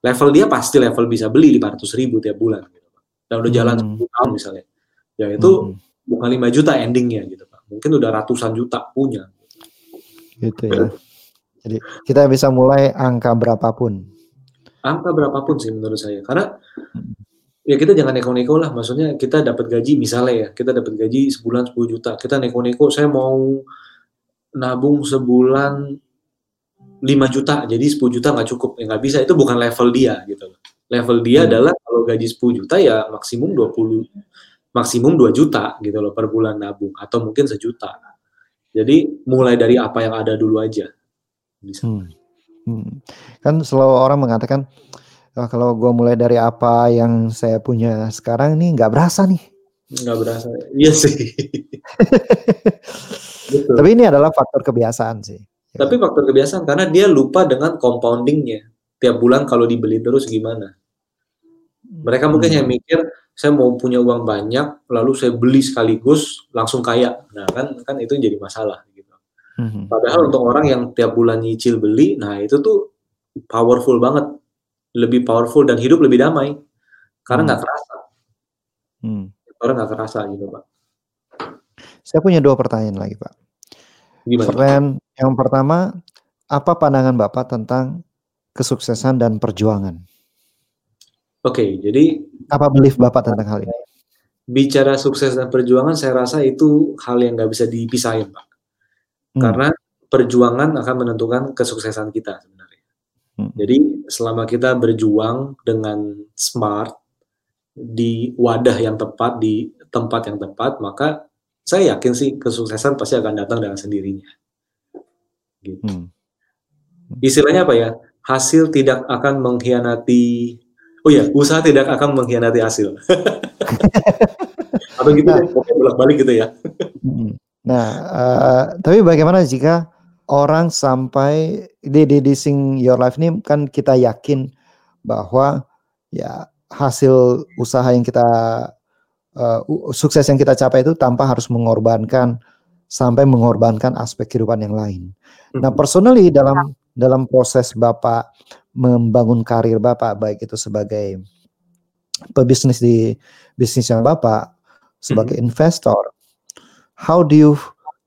Level dia pasti level bisa beli 500 ribu tiap bulan gitu Dan udah jalan hmm. 10 tahun misalnya. Ya itu hmm. bukan 5 juta endingnya gitu Pak. Mungkin udah ratusan juta punya. Gitu ya. Jadi kita bisa mulai angka berapapun. Angka berapapun sih menurut saya. Karena hmm ya kita jangan neko-neko lah maksudnya kita dapat gaji misalnya ya kita dapat gaji sebulan 10 juta kita neko-neko saya mau nabung sebulan 5 juta jadi 10 juta nggak cukup ya nggak bisa itu bukan level dia gitu level dia hmm. adalah kalau gaji 10 juta ya maksimum 20 maksimum 2 juta gitu loh per bulan nabung atau mungkin sejuta jadi mulai dari apa yang ada dulu aja bisa hmm. Hmm. kan selalu orang mengatakan oh, kalau gue mulai dari apa yang saya punya sekarang nih nggak berasa nih. Nggak berasa, iya sih. Tapi ini adalah faktor kebiasaan sih. Tapi faktor kebiasaan karena dia lupa dengan compoundingnya. Tiap bulan kalau dibeli terus gimana? Mereka mungkin hmm. yang mikir saya mau punya uang banyak, lalu saya beli sekaligus langsung kaya. Nah kan kan itu jadi masalah gitu. Hmm. Padahal untuk orang yang tiap bulan nyicil beli, nah itu tuh powerful banget lebih powerful dan hidup lebih damai karena nggak hmm. kerasa. Hmm. Orang nggak kerasa gitu pak. Saya punya dua pertanyaan lagi pak. Gimana? Pertanyaan yang pertama, apa pandangan bapak tentang kesuksesan dan perjuangan? Oke, okay, jadi apa belief bapak tentang hal ini? Bicara sukses dan perjuangan, saya rasa itu hal yang nggak bisa dipisahin pak. Hmm. Karena perjuangan akan menentukan kesuksesan kita Hmm. Jadi selama kita berjuang dengan smart di wadah yang tepat di tempat yang tepat, maka saya yakin sih kesuksesan pasti akan datang dengan sendirinya. Gitu. Hmm. Istilahnya apa ya? Hasil tidak akan mengkhianati Oh ya, usaha tidak akan mengkhianati hasil. Atau gitu nah, deh, bolak-balik gitu ya. Hmm. nah, uh, tapi bagaimana jika orang sampai di, di, di Sing Your Life ini kan kita yakin bahwa ya hasil usaha yang kita uh, sukses yang kita capai itu tanpa harus mengorbankan sampai mengorbankan aspek kehidupan yang lain. Nah, hmm. personally dalam dalam proses Bapak membangun karir Bapak baik itu sebagai pebisnis di bisnisnya Bapak sebagai hmm. investor, how do you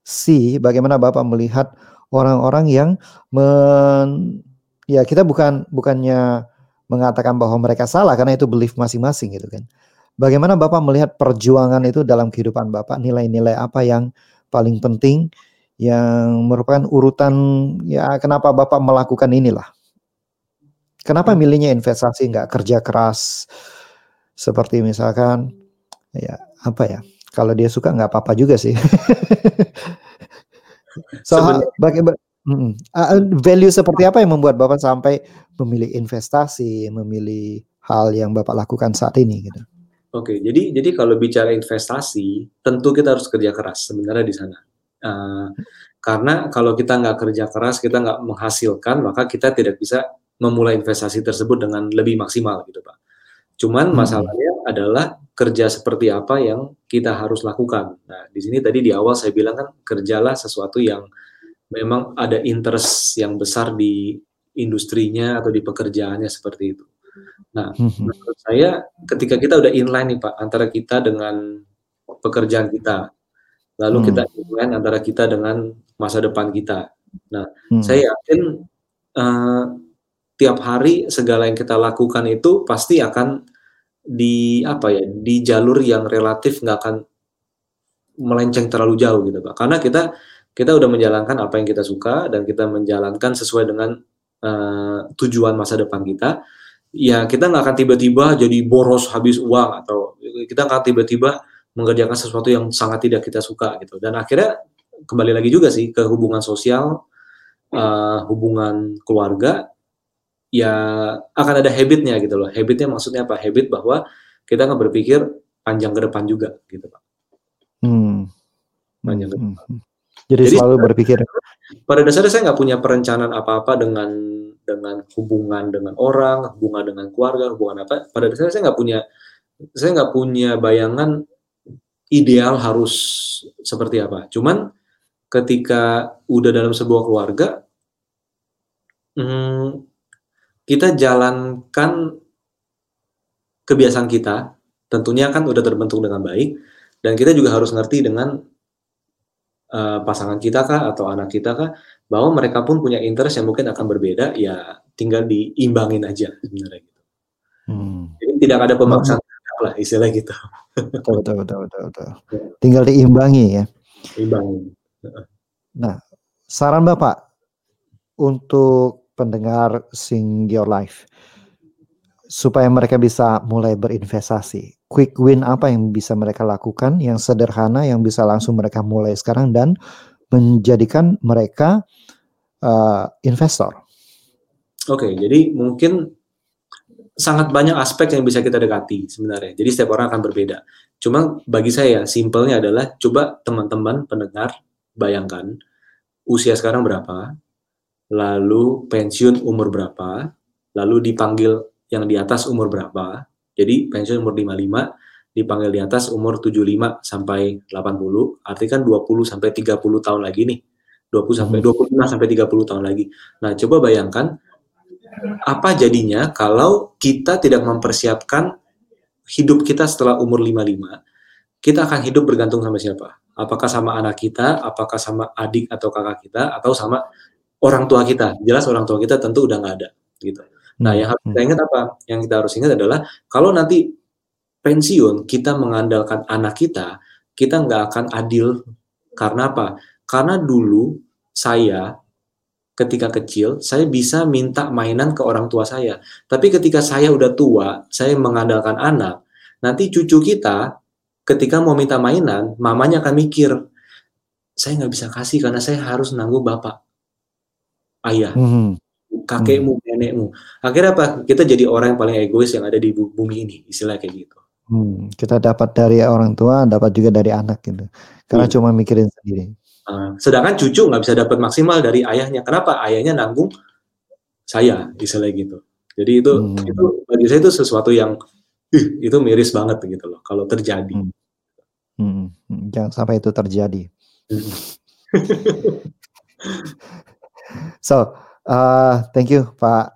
see bagaimana Bapak melihat orang-orang yang men ya kita bukan bukannya mengatakan bahwa mereka salah karena itu belief masing-masing gitu kan. Bagaimana Bapak melihat perjuangan itu dalam kehidupan Bapak? Nilai-nilai apa yang paling penting yang merupakan urutan ya kenapa Bapak melakukan inilah? Kenapa hmm. milihnya investasi nggak kerja keras seperti misalkan ya apa ya? Kalau dia suka nggak apa-apa juga sih. So, bagaimana uh, value seperti apa yang membuat Bapak sampai memilih investasi, memilih hal yang Bapak lakukan saat ini gitu? Oke, jadi jadi kalau bicara investasi, tentu kita harus kerja keras sebenarnya di sana. Uh, karena kalau kita nggak kerja keras, kita nggak menghasilkan, maka kita tidak bisa memulai investasi tersebut dengan lebih maksimal gitu, Pak. Cuman hmm. masalahnya adalah kerja seperti apa yang kita harus lakukan. Nah, di sini tadi di awal saya bilang kan kerjalah sesuatu yang memang ada interest yang besar di industrinya atau di pekerjaannya seperti itu. Nah, hmm. menurut saya ketika kita udah inline nih Pak antara kita dengan pekerjaan kita, lalu hmm. kita inline antara kita dengan masa depan kita. Nah, hmm. saya yakin uh, tiap hari segala yang kita lakukan itu pasti akan di apa ya di jalur yang relatif nggak akan melenceng terlalu jauh gitu pak. Karena kita kita udah menjalankan apa yang kita suka dan kita menjalankan sesuai dengan uh, tujuan masa depan kita ya kita nggak akan tiba-tiba jadi boros habis uang atau kita nggak tiba-tiba mengerjakan sesuatu yang sangat tidak kita suka gitu. Dan akhirnya kembali lagi juga sih ke hubungan sosial uh, hubungan keluarga ya akan ada habitnya gitu loh. Habitnya maksudnya apa? Habit bahwa kita nggak berpikir panjang ke depan juga gitu pak. Hmm. Panjang ke depan. Hmm. Jadi, Jadi selalu berpikir. Pada dasarnya saya nggak punya perencanaan apa-apa dengan dengan hubungan dengan orang, hubungan dengan keluarga, hubungan apa. Pada dasarnya saya nggak punya saya nggak punya bayangan ideal harus seperti apa. Cuman ketika udah dalam sebuah keluarga, hmm, kita jalankan kebiasaan kita, tentunya kan udah terbentuk dengan baik, dan kita juga harus ngerti dengan uh, pasangan kita kah atau anak kita kah, bahwa mereka pun punya interest yang mungkin akan berbeda, ya tinggal diimbangin aja sebenarnya gitu. Hmm. Jadi tidak ada pemaksaan hmm. lah istilah gitu. Betul, betul, betul, betul, betul. Tinggal diimbangi ya. Imbangi. Nah, saran Bapak untuk pendengar Sing Your Life supaya mereka bisa mulai berinvestasi. Quick win apa yang bisa mereka lakukan yang sederhana yang bisa langsung mereka mulai sekarang dan menjadikan mereka uh, investor. Oke, okay, jadi mungkin sangat banyak aspek yang bisa kita dekati sebenarnya. Jadi setiap orang akan berbeda. Cuma bagi saya simpelnya adalah coba teman-teman pendengar bayangkan usia sekarang berapa, lalu pensiun umur berapa, lalu dipanggil yang di atas umur berapa. Jadi pensiun umur 55, dipanggil di atas umur 75 sampai 80, artinya kan 20 sampai 30 tahun lagi nih. 20 sampai 25 hmm. sampai 30 tahun lagi. Nah, coba bayangkan apa jadinya kalau kita tidak mempersiapkan hidup kita setelah umur 55, kita akan hidup bergantung sama siapa? Apakah sama anak kita, apakah sama adik atau kakak kita, atau sama orang tua kita. Jelas orang tua kita tentu udah nggak ada gitu. Nah, hmm, yang harus kita hmm. ingat apa? Yang kita harus ingat adalah kalau nanti pensiun kita mengandalkan anak kita, kita nggak akan adil. Karena apa? Karena dulu saya ketika kecil saya bisa minta mainan ke orang tua saya. Tapi ketika saya udah tua, saya mengandalkan anak. Nanti cucu kita ketika mau minta mainan, mamanya akan mikir, saya nggak bisa kasih karena saya harus nanggung bapak ayah, hmm. kakekmu, hmm. nenekmu. Akhirnya apa? Kita jadi orang yang paling egois yang ada di bumi ini, istilah kayak gitu. Hmm, kita dapat dari orang tua, dapat juga dari anak gitu. Karena hmm. cuma mikirin sendiri. Uh, sedangkan cucu nggak bisa dapat maksimal dari ayahnya. Kenapa? Ayahnya nanggung saya, istilah gitu. Jadi itu hmm. itu bagi saya itu sesuatu yang uh, itu miris banget gitu loh kalau terjadi. Hmm. Hmm. hmm. Jangan sampai itu terjadi. Hmm. So, uh, thank you Pak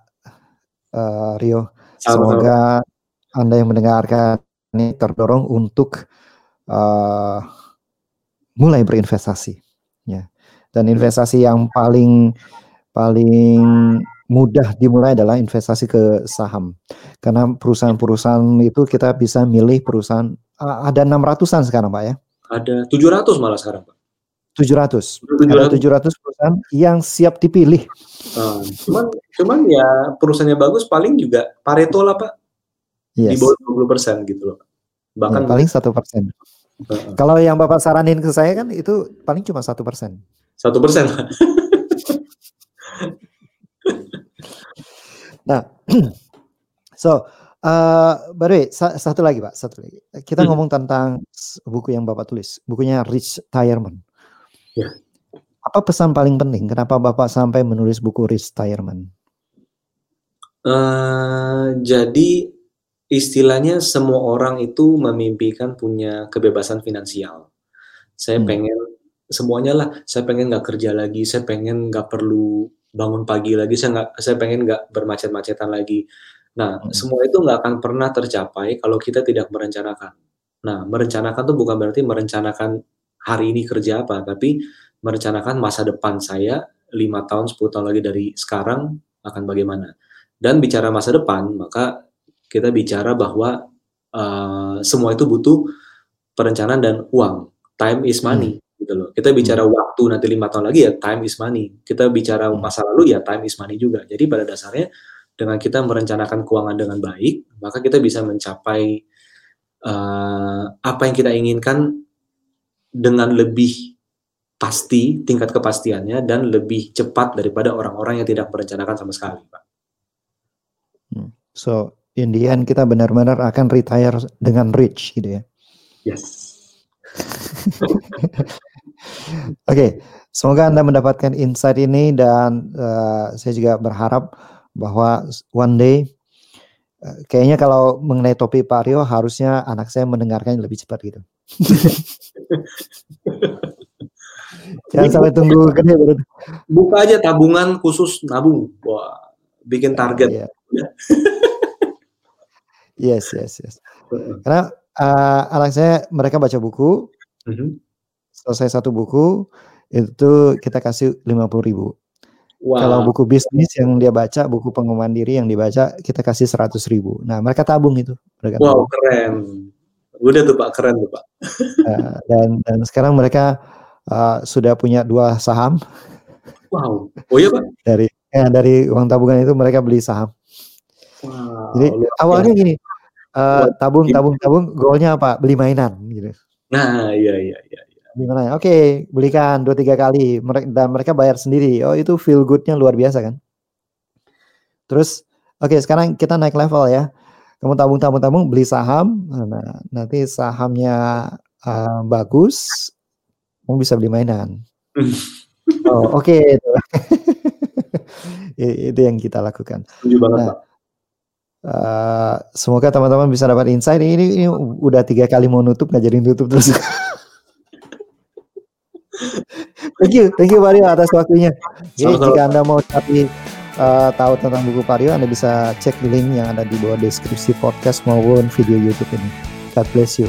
uh, Rio. Semoga Anda yang mendengarkan ini terdorong untuk uh, mulai berinvestasi, ya. Dan investasi yang paling paling mudah dimulai adalah investasi ke saham. Karena perusahaan-perusahaan itu kita bisa milih perusahaan uh, ada 600-an sekarang, Pak ya. Ada 700 malah sekarang, Pak. 700. 700. Ada 700 perusahaan yang siap dipilih. Uh, cuman cuman ya perusahaannya bagus paling juga Pareto lah Pak. Yes. Di bawah 20 persen gitu loh. Bahkan ya, paling satu persen. Uh, Kalau yang Bapak saranin ke saya kan itu paling cuma satu persen. Satu persen. nah, so uh, by satu lagi Pak, satu lagi. Kita hmm. ngomong tentang buku yang Bapak tulis, bukunya Rich Retirement. Ya. Apa pesan paling penting? Kenapa Bapak sampai menulis buku Retirement? Uh, jadi istilahnya semua orang itu memimpikan punya kebebasan finansial. Saya hmm. pengen semuanya lah. Saya pengen nggak kerja lagi. Saya pengen nggak perlu bangun pagi lagi. Saya nggak. Saya pengen nggak bermacet-macetan lagi. Nah, hmm. semua itu nggak akan pernah tercapai kalau kita tidak merencanakan. Nah, merencanakan tuh bukan berarti merencanakan hari ini kerja apa, tapi merencanakan masa depan saya lima tahun, 10 tahun lagi dari sekarang akan bagaimana. Dan bicara masa depan, maka kita bicara bahwa uh, semua itu butuh perencanaan dan uang. Time is money, hmm. gitu loh. Kita bicara hmm. waktu nanti lima tahun lagi ya time is money. Kita bicara hmm. masa lalu ya time is money juga. Jadi pada dasarnya dengan kita merencanakan keuangan dengan baik, maka kita bisa mencapai uh, apa yang kita inginkan dengan lebih pasti tingkat kepastiannya dan lebih cepat daripada orang-orang yang tidak merencanakan sama sekali, Pak. Hmm. So, in the end kita benar-benar akan retire dengan rich gitu ya. Yes. Oke, okay. semoga Anda mendapatkan insight ini dan uh, saya juga berharap bahwa one day uh, kayaknya kalau mengenai topi Pak Rio harusnya anak saya mendengarkannya lebih cepat gitu. Jangan sampai tunggu gede Buka aja tabungan khusus nabung. Wah, bikin target. Yeah. yes, yes, yes. Karena uh, anak saya mereka baca buku. Mm -hmm. Selesai satu buku itu kita kasih lima puluh ribu. Wow. Kalau buku bisnis yang dia baca, buku pengembangan diri yang dibaca, kita kasih seratus ribu. Nah, mereka tabung itu. Mereka wow, tabung. keren. Udah tuh Pak, keren tuh Pak. Uh, dan dan sekarang mereka uh, sudah punya dua saham. Wow. Oh iya pak? Dari ya, dari uang tabungan itu mereka beli saham. Wow. Jadi awalnya gini, uh, tabung tabung tabung, goalnya apa? Beli mainan gitu. Nah iya iya iya. iya. Gimana? Oke, okay, belikan dua tiga kali, dan mereka bayar sendiri. Oh itu feel goodnya luar biasa kan? Terus, oke okay, sekarang kita naik level ya. Kamu tabung tabung tabung, beli saham. Nah, nanti sahamnya uh, bagus, kamu bisa beli mainan. oh, oke okay. itu. yang kita lakukan. Banget, nah, Pak. Uh, semoga teman-teman bisa dapat insight. Ini, ini udah tiga kali mau nutup nggak jadi nutup terus. thank you, thank you Mario atas waktunya. Jadi jika anda mau cari uh, tahu tentang buku Vario, anda bisa cek link yang ada di bawah deskripsi podcast maupun video YouTube ini. God bless you.